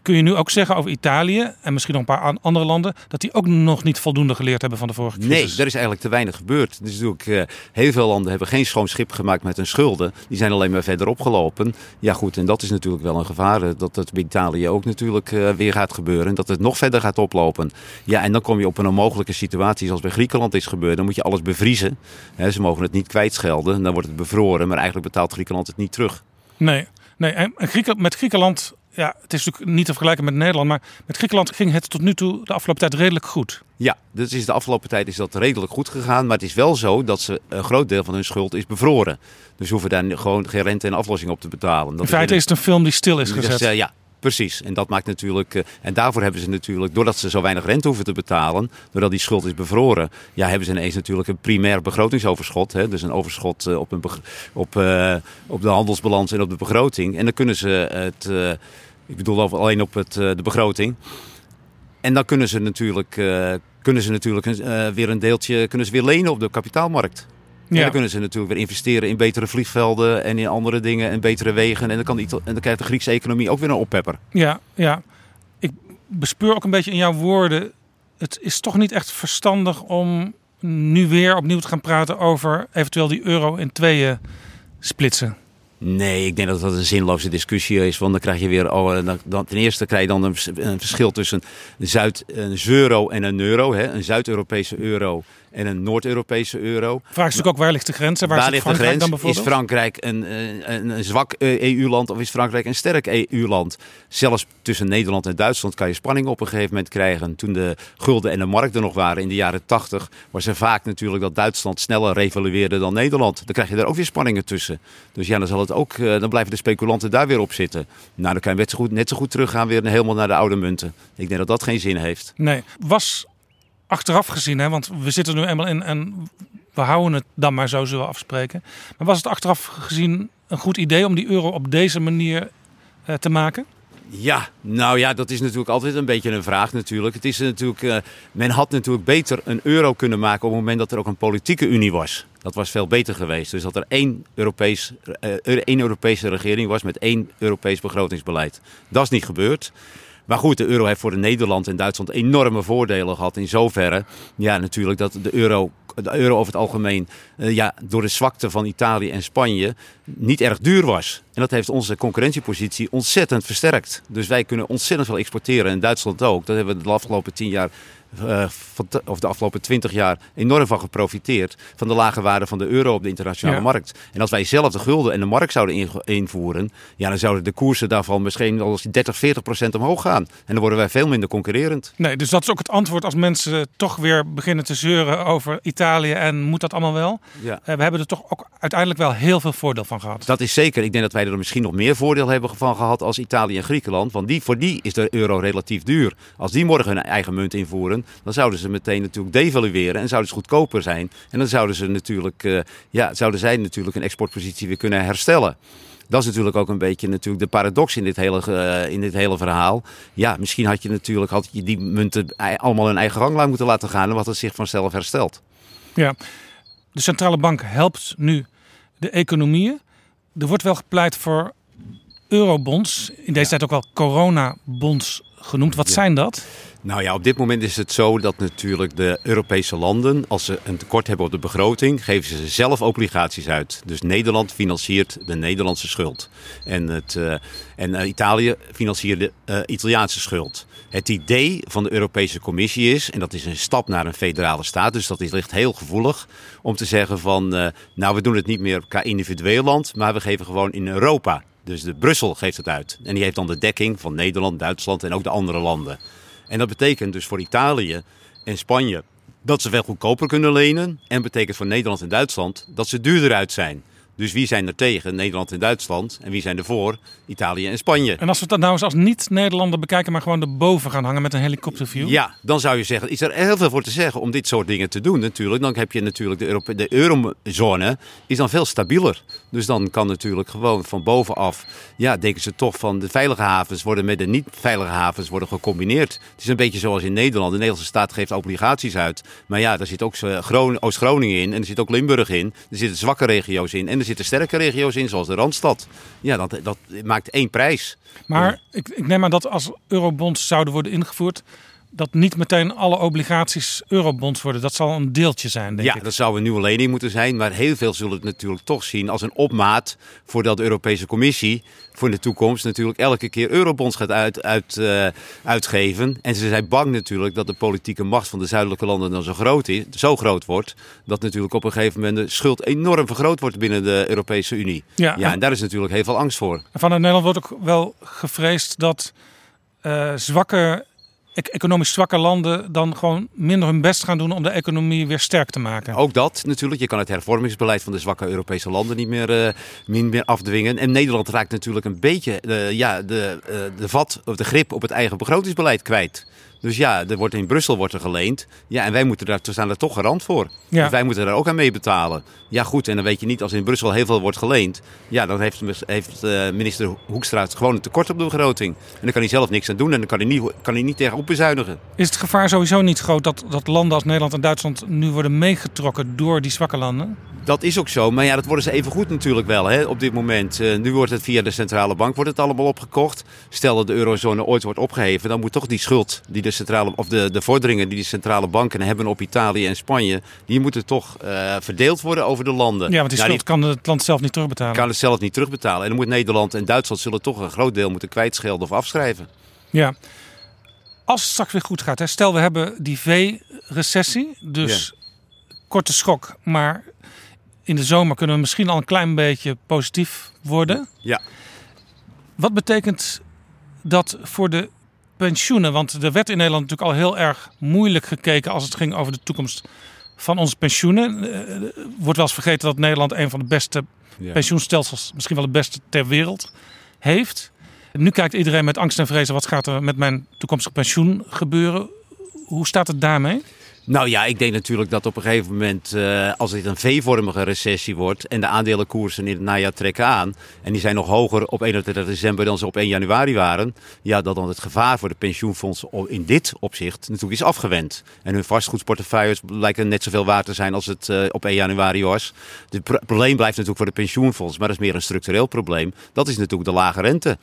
Kun je nu ook zeggen over Italië en misschien nog een paar andere landen, dat die ook nog niet voldoende geleerd hebben van de vorige crisis? Nee, er is eigenlijk te weinig gebeurd. Dus natuurlijk, uh, heel veel landen hebben geen schoon schip gemaakt met hun schulden. Die zijn alleen maar verder opgelopen. Ja goed, en dat is natuurlijk wel een gevaar. eh, Dat het bij Italië ook natuurlijk uh, weer gaat gebeuren. En dat het nog verder gaat oplopen. Ja, en dan kom je op een onmogelijke situatie zoals bij Griekenland is gebeurd. Dan moet je alles bevriezen. He, ze mogen het niet kwijtschelden. Dan wordt het bevroren. Maar eigenlijk betaalt Griekenland het niet terug. Nee, nee. en Grieken, met Griekenland ja, het is natuurlijk niet te vergelijken met Nederland, maar met Griekenland ging het tot nu toe de afgelopen tijd redelijk goed. Ja, dus is de afgelopen tijd is dat redelijk goed gegaan. Maar het is wel zo dat ze een groot deel van hun schuld is bevroren. Dus hoeven daar gewoon geen rente en aflossing op te betalen. Dat In feite is het een film die stil is gezet. Dus, uh, ja, Precies, en dat maakt natuurlijk. Uh, en daarvoor hebben ze natuurlijk, doordat ze zo weinig rente hoeven te betalen, doordat die schuld is bevroren, ja, hebben ze ineens natuurlijk een primair begrotingsoverschot. Hè, dus een overschot uh, op, op, uh, op de handelsbalans en op de begroting. En dan kunnen ze het. ik bedoel alleen op het, de begroting. En dan kunnen ze natuurlijk, kunnen ze natuurlijk weer een deeltje kunnen ze weer lenen op de kapitaalmarkt. Ja. En dan kunnen ze natuurlijk weer investeren in betere vliegvelden en in andere dingen en betere wegen. En dan, kan die, en dan krijgt de Griekse economie ook weer een oppepper. Ja, ja. Ik bespeur ook een beetje in jouw woorden het is toch niet echt verstandig om nu weer opnieuw te gaan praten over eventueel die euro in tweeën splitsen. Nee, ik denk dat dat een zinloze discussie is. Want dan krijg je weer. Oh, dan, dan, ten eerste krijg je dan een, een verschil tussen een, Zuid, een euro en een euro. Hè? Een Zuid-Europese euro en een Noord-Europese euro. Vraag is natuurlijk ook waar ligt de grens? Waar, waar ligt de grens? Dan is Frankrijk een, eh, een, een zwak EU-land eh, e of is Frankrijk een sterk EU-land? Zelfs tussen Nederland en Duitsland kan je spanning op een gegeven moment krijgen. Toen de gulden en de markt er nog waren in de jaren 80, was er vaak natuurlijk dat Duitsland sneller revalueerde dan Nederland. Dan krijg je daar ook weer spanningen tussen. Dus ja, dan, zal het ook, eh, dan blijven de speculanten daar weer op zitten. Nou, dan kan je net zo goed, net zo goed teruggaan weer helemaal naar de oude munten. Ik denk dat dat geen zin heeft. Nee, was achteraf gezien, hè, want we zitten nu eenmaal in en we houden het dan maar zo, zullen we afspreken. Maar was het achteraf gezien een goed idee om die euro op deze manier uh, te maken? Ja, nou ja, dat is natuurlijk altijd een beetje een vraag natuurlijk. Het is natuurlijk, uh, men had natuurlijk beter een euro kunnen maken op het moment dat er ook een politieke unie was. Dat was veel beter geweest. Dus dat er één, Europees, uh, één Europese regering was met één Europees begrotingsbeleid. Dat is niet gebeurd. Maar goed, de euro heeft voor Nederland en Duitsland enorme voordelen gehad. In zoverre, ja, natuurlijk dat de euro, de euro over het algemeen, uh, ja, door de zwakte van Italië en Spanje, niet erg duur was. En dat heeft onze concurrentiepositie ontzettend versterkt. Dus wij kunnen ontzettend veel exporteren en Duitsland ook. Dat hebben we de afgelopen tien jaar uh, of de afgelopen twintig jaar enorm van geprofiteerd. Van de lage waarde van de euro op de internationale markt. En als wij zelf de gulden en de markt zouden invoeren. Ja, dan zouden de koersen daarvan misschien al 30, 40 procent omhoog gaan. En dan worden wij veel minder concurrerend. Nee, dus dat is ook het antwoord als mensen toch weer beginnen te zeuren over Italië. En moet dat allemaal wel? Ja. Uh, we hebben er toch ook uiteindelijk wel heel veel voordeel van gehad. Dat is zeker. Ik denk dat wij er misschien nog meer voordeel hebben van gehad als Italië en Griekenland. Want die, voor die is de euro relatief duur. Als die morgen hun eigen munt invoeren dan zouden ze meteen natuurlijk devalueren en zouden ze goedkoper zijn. En dan zouden ze natuurlijk, uh, ja, zouden zij natuurlijk een exportpositie weer kunnen herstellen. Dat is natuurlijk ook een beetje natuurlijk de paradox in dit hele, uh, in dit hele verhaal. Ja, misschien had je natuurlijk had je die munten allemaal hun eigen gang moeten laten gaan en wat het zich vanzelf herstelt. Ja, de centrale bank helpt nu de economieën. Er wordt wel gepleit voor eurobonds, in deze tijd ook wel coronabonds genoemd. Wat zijn dat? Nou ja, op dit moment is het zo dat natuurlijk de Europese landen, als ze een tekort hebben op de begroting, geven ze zelf obligaties uit. Dus Nederland financiert de Nederlandse schuld. En, het, uh, en uh, Italië financiert de uh, Italiaanse schuld. Het idee van de Europese Commissie is, en dat is een stap naar een federale staat, dus dat is ligt heel gevoelig, om te zeggen van, nou we doen het niet meer qua individueel land, maar we geven gewoon in Europa. Dus de Brussel geeft het uit. En die heeft dan de dekking van Nederland, Duitsland en ook de andere landen. En dat betekent dus voor Italië en Spanje dat ze wel goedkoper kunnen lenen. En betekent voor Nederland en Duitsland dat ze duurder uit zijn. Dus wie zijn er tegen? Nederland en Duitsland. En wie zijn er voor? Italië en Spanje. En als we dat nou eens als niet-Nederlander bekijken, maar gewoon erboven gaan hangen met een helikopterview? Ja, dan zou je zeggen, is er heel veel voor te zeggen om dit soort dingen te doen natuurlijk. Dan heb je natuurlijk de, Europe de eurozone is dan veel stabieler. Dus dan kan natuurlijk gewoon van bovenaf, ja, denken ze toch van de veilige havens worden met de niet-veilige havens worden gecombineerd. Het is een beetje zoals in Nederland. De Nederlandse staat geeft obligaties uit. Maar ja, daar zit ook Oost-Groningen in en er zit ook Limburg in. Er zitten zwakke regio's in en er zitten sterke regio's in, zoals de Randstad. Ja, dat, dat maakt één prijs. Maar ik, ik neem aan dat als eurobonds zouden worden ingevoerd, dat niet meteen alle obligaties eurobonds worden. Dat zal een deeltje zijn, denk ja, ik. dat zou een nieuwe lening moeten zijn. Maar heel veel zullen het natuurlijk toch zien als een opmaat... voordat de Europese Commissie voor de toekomst natuurlijk elke keer eurobonds gaat uit, uit, uh, uitgeven. En ze zijn bang natuurlijk dat de politieke macht van de zuidelijke landen dan zo groot, is, zo groot wordt... dat natuurlijk op een gegeven moment de schuld enorm vergroot wordt binnen de Europese Unie. Ja, ja en, daar is natuurlijk heel veel angst voor. Vanuit Nederland wordt ook wel gevreesd dat... Uh, zwakke economisch zwakke landen dan gewoon minder hun best gaan doen om de economie weer sterk te maken. Ook dat natuurlijk. Je kan het hervormingsbeleid van de zwakke Europese landen niet meer, uh, niet meer afdwingen. En Nederland raakt natuurlijk een beetje uh, ja, de, uh, de vat of de grip op het eigen begrotingsbeleid kwijt. Dus ja, er wordt in Brussel wordt er geleend. Ja, en wij moeten daar, staan er toch garant voor. Ja. Dus wij moeten daar ook aan mee betalen. Ja, goed. En dan weet je niet, als in Brussel heel veel wordt geleend. Ja, dan heeft, heeft uh, minister Hoekstra gewoon een tekort op de begroting. En dan kan hij zelf niks aan doen en dan kan hij niet, kan hij niet tegenop bezuinigen. Is het gevaar sowieso niet groot dat, dat landen als Nederland en Duitsland nu worden meegetrokken door die zwakke landen? Dat is ook zo, maar ja, dat worden ze even goed natuurlijk wel hè, op dit moment. Uh, nu wordt het via de centrale bank wordt het allemaal opgekocht. Stel dat de eurozone ooit wordt opgeheven, dan moet toch die schuld die de de, centrale, of de, de vorderingen die de centrale banken hebben op Italië en Spanje, die moeten toch uh, verdeeld worden over de landen. Ja, want die Nou, schuld kan het land zelf niet terugbetalen. kan het zelf niet terugbetalen. En dan moet Nederland en Duitsland zullen toch een groot deel moeten kwijtschelden of afschrijven. Ja. Als het straks weer goed gaat, hè, stel we hebben die V-recessie, dus korte schok, maar in de zomer kunnen we misschien al een klein beetje positief worden. Ja. Wat betekent dat voor de pensioenen? Want er werd in Nederland natuurlijk al heel erg moeilijk gekeken als het ging over de toekomst van onze pensioenen. Eh, Er wordt wel eens vergeten dat Nederland een van de beste Ja. pensioenstelsels, misschien wel het beste ter wereld, heeft. Nu kijkt iedereen met angst en vrezen, wat gaat er met mijn toekomstig pensioen gebeuren? Hoe staat het daarmee? Nou ja, ik denk natuurlijk dat op een gegeven moment, eh, als dit een V-vormige recessie wordt en de aandelenkoersen in het najaar trekken aan, en die zijn nog hoger op 31 december dan ze op 1 januari waren, ja, dat dan het gevaar voor de pensioenfondsen in dit opzicht natuurlijk is afgewend. En hun vastgoedportefeuilles lijken net zoveel waard te zijn als het eh, op 1 januari was. Het pro- probleem blijft natuurlijk voor de pensioenfondsen, maar dat is meer een structureel probleem. Dat is natuurlijk de lage rente.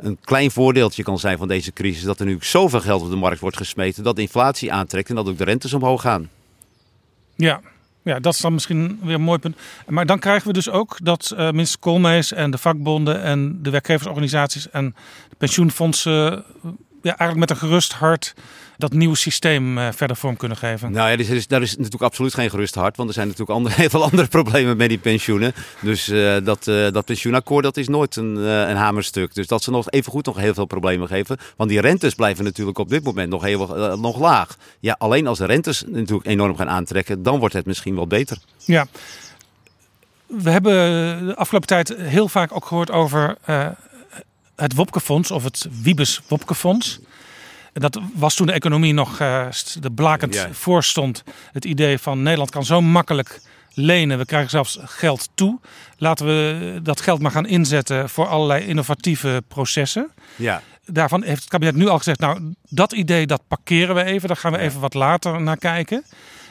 Een klein voordeeltje kan zijn van deze crisis dat er nu zoveel geld op de markt wordt gesmeten dat inflatie aantrekt en dat ook de rentes omhoog gaan. Ja, ja, dat is dan misschien weer een mooi punt. Maar dan krijgen we dus ook dat eh minister Koolmees en de vakbonden en de werkgeversorganisaties en de pensioenfondsen eh, ja, eigenlijk met een gerust hart dat nieuwe systeem eh, verder vorm kunnen geven. Nou ja, dus, is, daar is natuurlijk absoluut geen gerust hart. Want er zijn natuurlijk andere, (laughs) heel veel andere problemen met die pensioenen. Dus eh, dat, eh, dat pensioenakkoord dat is nooit een, een hamerstuk. Dus dat ze nog even goed nog heel veel problemen geven. Want die rentes blijven natuurlijk op dit moment nog, heel, nog laag. Ja, alleen als de rentes natuurlijk enorm gaan aantrekken, dan wordt het misschien wel beter. Ja. We hebben de afgelopen tijd heel vaak ook gehoord over het Wopkefonds of het Wiebes Wopkefonds. Dat was toen de economie nog eh, er blakend Ja. voor stond. Het idee van Nederland kan zo makkelijk lenen. We krijgen zelfs geld toe. Laten we dat geld maar gaan inzetten voor allerlei innovatieve processen. Ja. Daarvan heeft het kabinet nu al gezegd, nou dat idee dat parkeren we even. Daar gaan we even wat later naar kijken.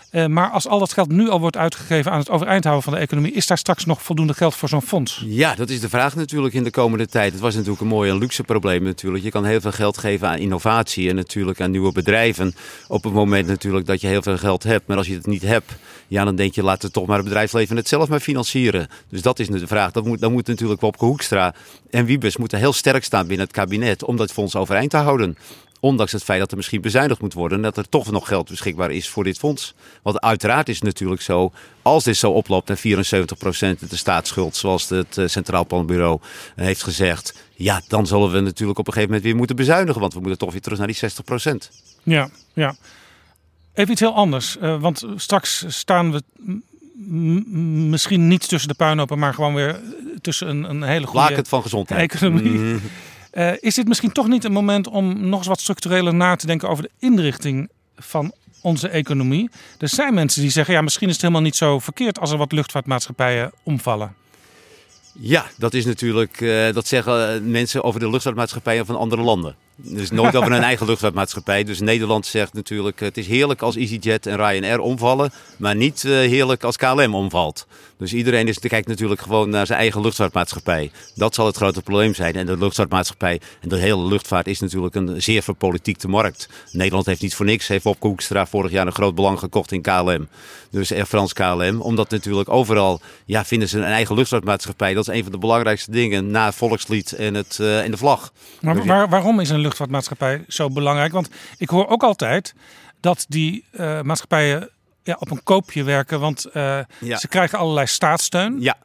Eh, maar als al dat geld nu al wordt uitgegeven aan het overeind houden van de economie, is daar straks nog voldoende geld voor zo'n fonds? Ja, dat is de vraag natuurlijk in de komende tijd. Het was natuurlijk een mooi en luxe probleem natuurlijk. Je kan heel veel geld geven aan innovatie en natuurlijk aan nieuwe bedrijven. Op het moment natuurlijk dat je heel veel geld hebt. Maar als je het niet hebt, ja, dan denk je laat het toch maar het bedrijfsleven het zelf maar financieren. Dus dat is de vraag. Dat moet, dan moet natuurlijk Wopke Hoekstra en Wiebes moeten heel sterk staan binnen het kabinet om dat fonds overeind te houden. Ondanks het feit dat er misschien bezuinigd moet worden. En dat er toch nog geld beschikbaar is voor dit fonds. Want uiteraard is het natuurlijk zo. Als dit zo oploopt naar 74% de staatsschuld. Zoals het eh, Centraal Planbureau eh, heeft gezegd. Ja, dan zullen we natuurlijk op een gegeven moment weer moeten bezuinigen. Want we moeten toch weer terug naar die 60%. Ja, ja. Even iets heel anders. eh, want straks staan we misschien niet tussen de puinhopen, maar gewoon weer tussen een, een hele goede Laak het van gezondheid. economie. Mm. Eh, is dit misschien toch niet een moment om nog eens wat structureler na te denken over de inrichting van onze economie? Er zijn mensen die zeggen, ja, misschien is het helemaal niet zo verkeerd als er wat luchtvaartmaatschappijen omvallen. Ja, dat is natuurlijk, eh, dat zeggen eh, mensen over de luchtvaartmaatschappijen van andere landen. Dus nooit over hun eigen luchtvaartmaatschappij. Dus Nederland zegt natuurlijk, het is heerlijk als EasyJet en Ryanair omvallen, maar niet eh, heerlijk als KLM omvalt. Dus iedereen is, kijkt natuurlijk gewoon naar zijn eigen luchtvaartmaatschappij. Dat zal het grote probleem zijn. En de luchtvaartmaatschappij en de hele luchtvaart is natuurlijk een zeer verpolitiekte markt. Nederland heeft niet voor niks, heeft op Hoekstra vorig jaar een groot belang gekocht in KLM. Dus Air France KLM. Omdat natuurlijk overal, ja, vinden ze een eigen luchtvaartmaatschappij. Dat is een van de belangrijkste dingen na het volkslied en, het, eh, en de vlag. Maar Dus- waar- waarom is een luchtvaartmaatschappij zo belangrijk? Want ik hoor ook altijd dat die eh, maatschappijen ja, op een koopje werken, want eh, Ja. ze krijgen allerlei staatssteun. Ja,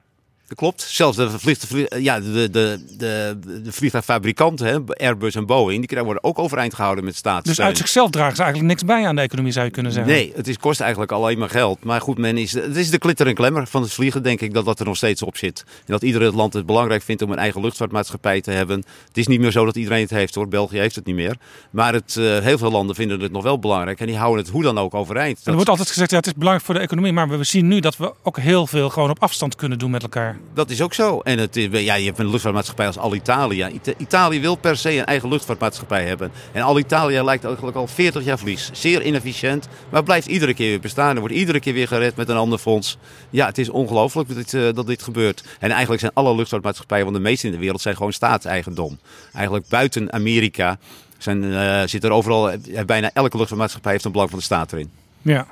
dat klopt. Zelfs de, vlieg- ja, de, de, de, de vliegtuigfabrikanten, hè, Airbus en Boeing, die krijgen- worden ook overeind gehouden met staatssteun. Dus uit zichzelf dragen ze eigenlijk niks bij aan de economie, zou je kunnen zeggen. Nee, het is, kost eigenlijk alleen maar geld. Maar goed, men is, het is de glitter en klemmer van het vliegen, denk ik, dat dat er nog steeds op zit. En dat ieder land het belangrijk vindt om een eigen luchtvaartmaatschappij te hebben. Het is niet meer zo dat iedereen het heeft hoor. België heeft het niet meer. Maar het, eh, heel veel landen vinden het nog wel belangrijk. En die houden het hoe dan ook overeind. Er wordt altijd gezegd, ja, het is belangrijk voor de economie, maar we zien nu dat we ook heel veel gewoon op afstand kunnen doen met elkaar. Dat is ook zo. En het, is- ja, je hebt een luchtvaartmaatschappij als Alitalia. Ita- Italië wil per se een eigen luchtvaartmaatschappij hebben. En Alitalia lijkt eigenlijk al 40 jaar verlies. Zeer inefficiënt, maar blijft iedere keer weer bestaan. Er wordt iedere keer weer gered met een ander fonds. Ja, het is ongelooflijk dat dit, eh, dat dit gebeurt. En eigenlijk zijn alle luchtvaartmaatschappijen, want de meeste in de wereld, zijn gewoon staatseigendom. Eigenlijk buiten Amerika zijn, eh, zit er overal, eh, bijna elke luchtvaartmaatschappij heeft een belang van de staat erin. Ja.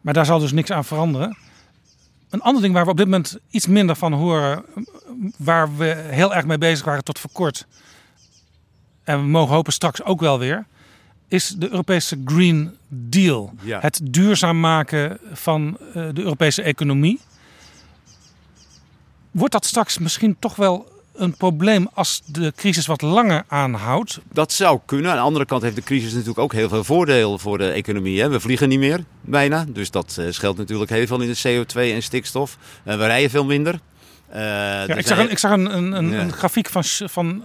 Maar daar zal dus niks aan veranderen. Een ander ding waar we op dit moment iets minder van horen, waar we heel erg mee bezig waren tot voor kort, en we mogen hopen straks ook wel weer, is de Europese Green Deal. Ja. Het duurzaam maken van eh, de Europese economie. Wordt dat straks misschien toch wel een probleem als de crisis wat langer aanhoudt? Dat zou kunnen. Aan de andere kant heeft de crisis natuurlijk ook heel veel voordelen voor de economie. Hè. We vliegen niet meer, bijna. Dus dat eh, scheelt natuurlijk heel veel in de CO2 en stikstof. Eh, we rijden veel minder. Eh, Ja, er ik, zag een, ik zag een, een, een, Ja. een grafiek van, van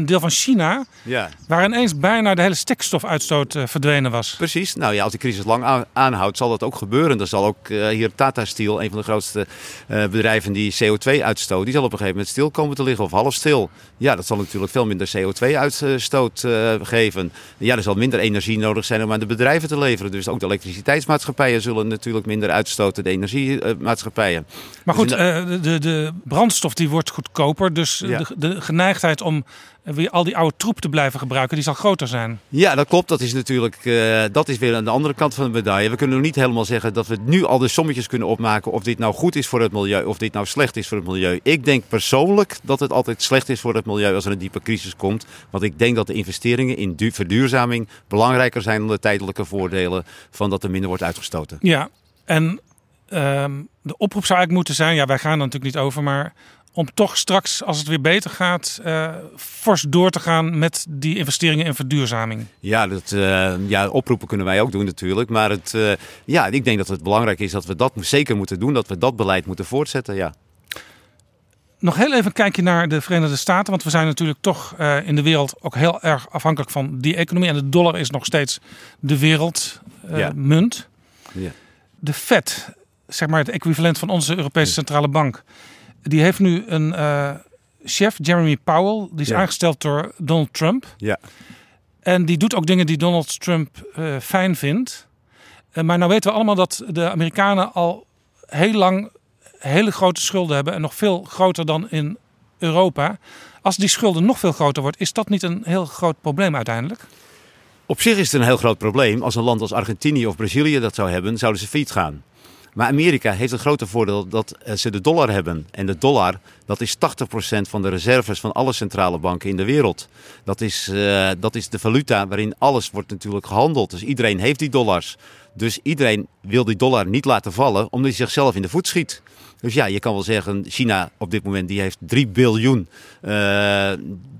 een deel van China. Ja. Waar ineens bijna de hele stikstofuitstoot eh, verdwenen was. Precies. Nou ja, als die crisis lang aan- aanhoudt, zal dat ook gebeuren. Dan zal ook eh, hier Tata Steel, een van de grootste eh, bedrijven die CO2 uitstoot, die zal op een gegeven moment stil komen te liggen of half stil. Ja, dat zal natuurlijk veel minder CO2-uitstoot eh, geven. Ja, er zal minder energie nodig zijn om aan de bedrijven te leveren. Dus ook de elektriciteitsmaatschappijen zullen natuurlijk minder uitstoten, de energiemaatschappijen. Maar goed, Dus in de- de, de, de brandstof die wordt goedkoper. Dus Ja. de, de geneigdheid om weer al die oude troep te blijven gebruiken, die zal groter zijn. Ja, dat klopt. Dat is natuurlijk eh, dat is weer aan de andere kant van de medaille. We kunnen nog niet helemaal zeggen dat we nu al de sommetjes kunnen opmaken of dit nou goed is voor het milieu of dit nou slecht is voor het milieu. Ik denk persoonlijk dat het altijd slecht is voor het milieu als er een diepe crisis komt. Want ik denk dat de investeringen in du- verduurzaming belangrijker zijn dan de tijdelijke voordelen van dat er minder wordt uitgestoten. Ja, en ehm, de oproep zou eigenlijk moeten zijn, ja, wij gaan er natuurlijk niet over, maar om toch straks, als het weer beter gaat, eh, fors door te gaan met die investeringen in verduurzaming. Ja, dat, eh, ja, oproepen kunnen wij ook doen natuurlijk. Maar het, eh, ja, ik denk dat het belangrijk is dat we dat zeker moeten doen. Dat we dat beleid moeten voortzetten, ja. Nog heel even een kijkje naar de Verenigde Staten. Want we zijn natuurlijk toch in de wereld ook heel erg afhankelijk van die economie. En de dollar is nog steeds de wereldmunt. Ja. Ja. De Fed, zeg maar het equivalent van onze Europese Centrale Bank. Die heeft nu een eh, chef, Jeremy Powell. Die is Ja. aangesteld door Donald Trump. Ja. En die doet ook dingen die Donald Trump eh, fijn vindt. Eh, maar nou weten we allemaal dat de Amerikanen al heel lang hele grote schulden hebben. En nog veel groter dan in Europa. Als die schulden nog veel groter wordt, is dat niet een heel groot probleem uiteindelijk? Op zich is het een heel groot probleem. Als een land als Argentinië of Brazilië dat zou hebben, zouden ze failliet gaan. Maar Amerika heeft het grote voordeel dat eh, ze de dollar hebben. En de dollar, dat is 80% van de reserves van alle centrale banken in de wereld. Dat is, eh, dat is de valuta waarin alles wordt natuurlijk gehandeld. Dus iedereen heeft die dollars. Dus iedereen wil die dollar niet laten vallen, omdat hij zichzelf in de voet schiet. Dus ja, je kan wel zeggen, China op dit moment die heeft 3 biljoen, eh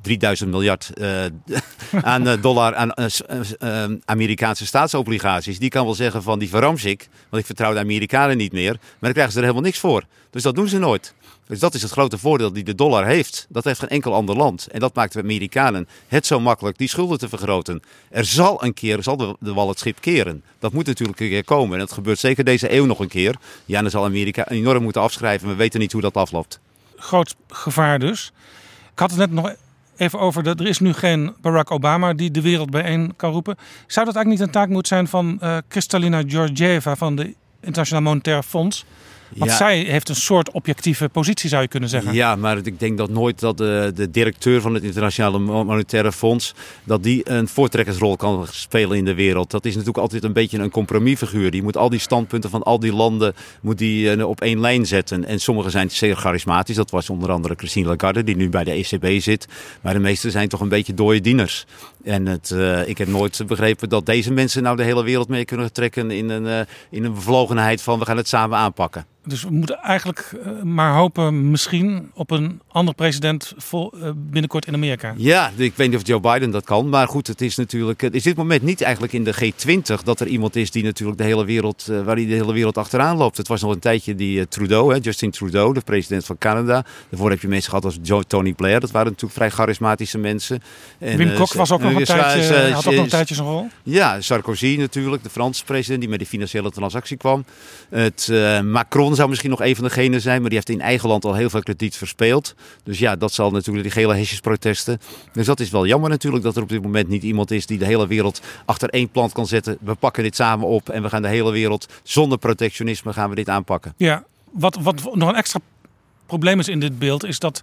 3000 miljard eh, (laughs) aan eh, dollar aan eh, eh, eh, Amerikaanse staatsobligaties. Die kan wel zeggen van die verramsch ik, want ik vertrouw de Amerikanen niet meer. Maar dan krijgen ze er helemaal niks voor. Dus dat doen ze nooit. Dus dat is het grote voordeel die de dollar heeft. Dat heeft geen enkel ander land. En dat maakt de Amerikanen het zo makkelijk die schulden te vergroten. Er zal een keer zal de, wal het schip keren. Dat moet natuurlijk een keer komen. En dat gebeurt zeker deze eeuw nog een keer. Ja, dan zal Amerika enorm moeten afschrijven. We weten niet hoe dat afloopt. Groot gevaar dus. Ik had het net nog even over, de, er is nu geen Barack Obama die de wereld bijeen kan roepen. Zou dat eigenlijk niet een taak moeten zijn van eh Kristalina Georgieva van de Internationaal Monetair Fonds? Want Ja. zij heeft een soort objectieve positie, zou je kunnen zeggen. Ja, maar ik denk dat nooit dat de, de directeur van het Internationale Monetaire Fonds... dat die een voortrekkersrol kan spelen in de wereld. Dat is natuurlijk altijd een beetje een compromisfiguur. Die moet al die standpunten van al die landen moet die, eh, op één lijn zetten. En sommige zijn zeer charismatisch. Dat was onder andere Christine Lagarde, die nu bij de ECB zit. Maar de meeste zijn toch een beetje dode dieners. En het, eh, ik heb nooit begrepen dat deze mensen nou de hele wereld mee kunnen trekken... in een, eh, in een bevlogenheid van we gaan het samen aanpakken. Dus we moeten eigenlijk eh, maar hopen misschien op een andere president vol, binnenkort in Amerika. Ja, ik weet niet of Joe Biden dat kan. Maar goed, het is natuurlijk. Het is dit moment niet eigenlijk in de G20 dat er iemand is die natuurlijk de hele wereld. waar die de hele wereld achteraan loopt. Het was nog een tijdje die Trudeau, hè, Justin Trudeau, de president van Canada. Daarvoor heb je mensen gehad als Joe, Tony Blair. Dat waren natuurlijk vrij charismatische mensen. En, Wim Kok was ook nog een tijdje, eh, had ook nog een tijdje zijn rol. ja, Sarkozy natuurlijk, de Franse president die met de financiële transactie kwam. Het, eh, Macron Macron zou misschien nog een van degenen zijn, maar die heeft in eigen land al heel veel krediet verspeeld. Dus ja, dat zal natuurlijk die gele hesjesprotesten. Dus dat is wel jammer natuurlijk dat er op dit moment niet iemand is die de hele wereld achter één plant kan zetten. We pakken dit samen op en we gaan de hele wereld zonder protectionisme gaan we dit aanpakken. Ja, wat, wat nog een extra probleem is in dit beeld, is dat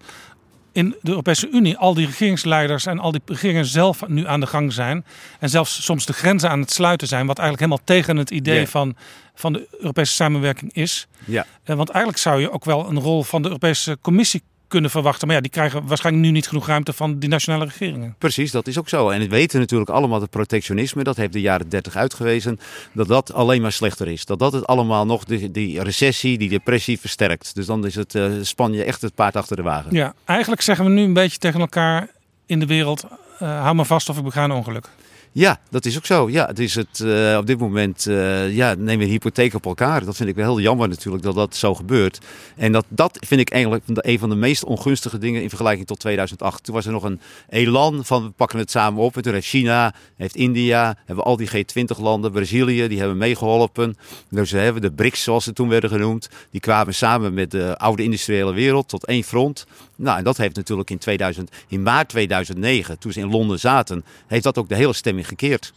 in de Europese Unie al die regeringsleiders en al die regeringen zelf nu aan de gang zijn. En zelfs soms de grenzen aan het sluiten zijn. Wat eigenlijk helemaal tegen het idee van, van de Europese samenwerking is. Ja. Eh, Want eigenlijk zou je ook wel een rol van de Europese Commissie kunnen verwachten. Maar ja, die krijgen waarschijnlijk nu niet genoeg ruimte van die nationale regeringen. Precies, dat is ook zo. En we weten natuurlijk allemaal dat protectionisme, dat heeft de jaren 30 uitgewezen, dat dat alleen maar slechter is. Dat dat het allemaal nog die, die recessie, die depressie versterkt. Dus dan is het eh, Spanje echt het paard achter de wagen. Ja, eigenlijk zeggen we nu een beetje tegen elkaar in de wereld. eh, hou me vast of ik bega een ongeluk. Ja, dat is ook zo. Ja, het is het, eh, op dit moment uh, ja, nemen we hypotheek op elkaar. Dat vind ik wel heel jammer natuurlijk dat dat zo gebeurt. En dat, dat vind ik eigenlijk een van de meest ongunstige dingen in vergelijking tot 2008. Toen was er nog een elan van we pakken het samen op. En toen heeft China, heeft India, hebben al die G20 landen, Brazilië, die hebben meegeholpen. Dus we hebben de BRICS zoals ze toen werden genoemd. Die kwamen samen met de oude industriële wereld tot één front. Nou, en dat heeft natuurlijk in, 2000, in maart 2009, toen ze in Londen zaten, heeft dat ook de hele stemming gekeerd.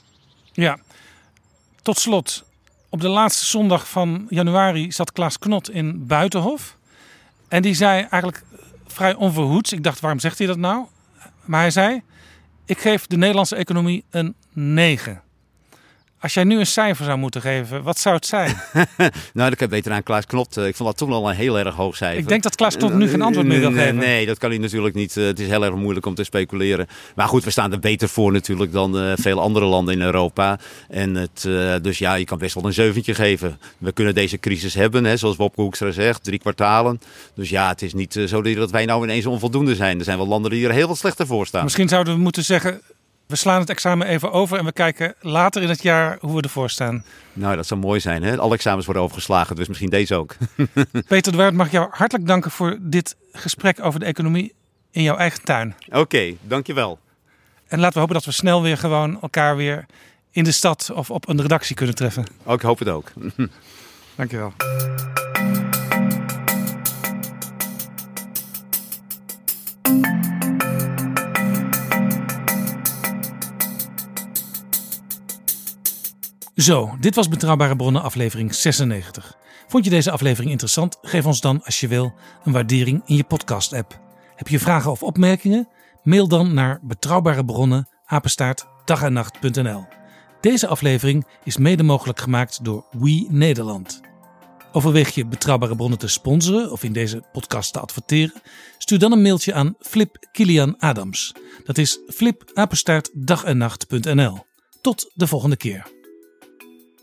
Ja, tot slot. Op de laatste zondag van januari zat Klaas Knot in Buitenhof. En die zei eigenlijk vrij onverhoeds. Ik dacht, waarom zegt hij dat nou? Maar hij zei, ik geef de Nederlandse economie een 9. Als jij nu een cijfer zou moeten geven, wat zou het zijn? (laughs) nou, ik heb beter aan Klaas Knot. Ik vond dat toen al een heel erg hoog cijfer. Ik denk dat Klaas Knot nu geen antwoord meer wil geven. Nee, dat kan hij natuurlijk niet. Het is heel erg moeilijk om te speculeren. Maar goed, we staan er beter voor natuurlijk dan uh, veel andere landen in Europa. En het, dus ja, je kan best wel een zeventje geven. We kunnen deze crisis hebben, hè, zoals Bob Hoekstra zegt, drie kwartalen. Dus ja, het is niet zo dat wij nou ineens onvoldoende zijn. Er zijn wel landen die er heel wat slechter voor staan. Misschien zouden we moeten zeggen, we slaan het examen even over en we kijken later in het jaar hoe we ervoor staan. Nou, dat zou mooi zijn. Hè? Alle examens worden overgeslagen, dus misschien deze ook. (laughs) Peter de Waard, mag ik jou hartelijk danken voor dit gesprek over de economie in jouw eigen tuin. Oké, okay, dankjewel. En laten we hopen dat we snel weer gewoon elkaar weer in de stad of op een redactie kunnen treffen. Ik hoop het ook. (laughs) dankjewel. Zo, dit was Betrouwbare Bronnen aflevering 96. Vond je deze aflevering interessant? Geef ons dan, als je wil, een waardering in je podcast-app. Heb je vragen of opmerkingen? Mail dan naar betrouwbare. Deze aflevering is mede mogelijk gemaakt door We Nederland. Overweeg je Betrouwbare Bronnen te sponsoren of in deze podcast te adverteren? Stuur dan een mailtje aan Flip Kilian Adams. Dat is flipapenstaartdagennacht.nl. Tot de volgende keer.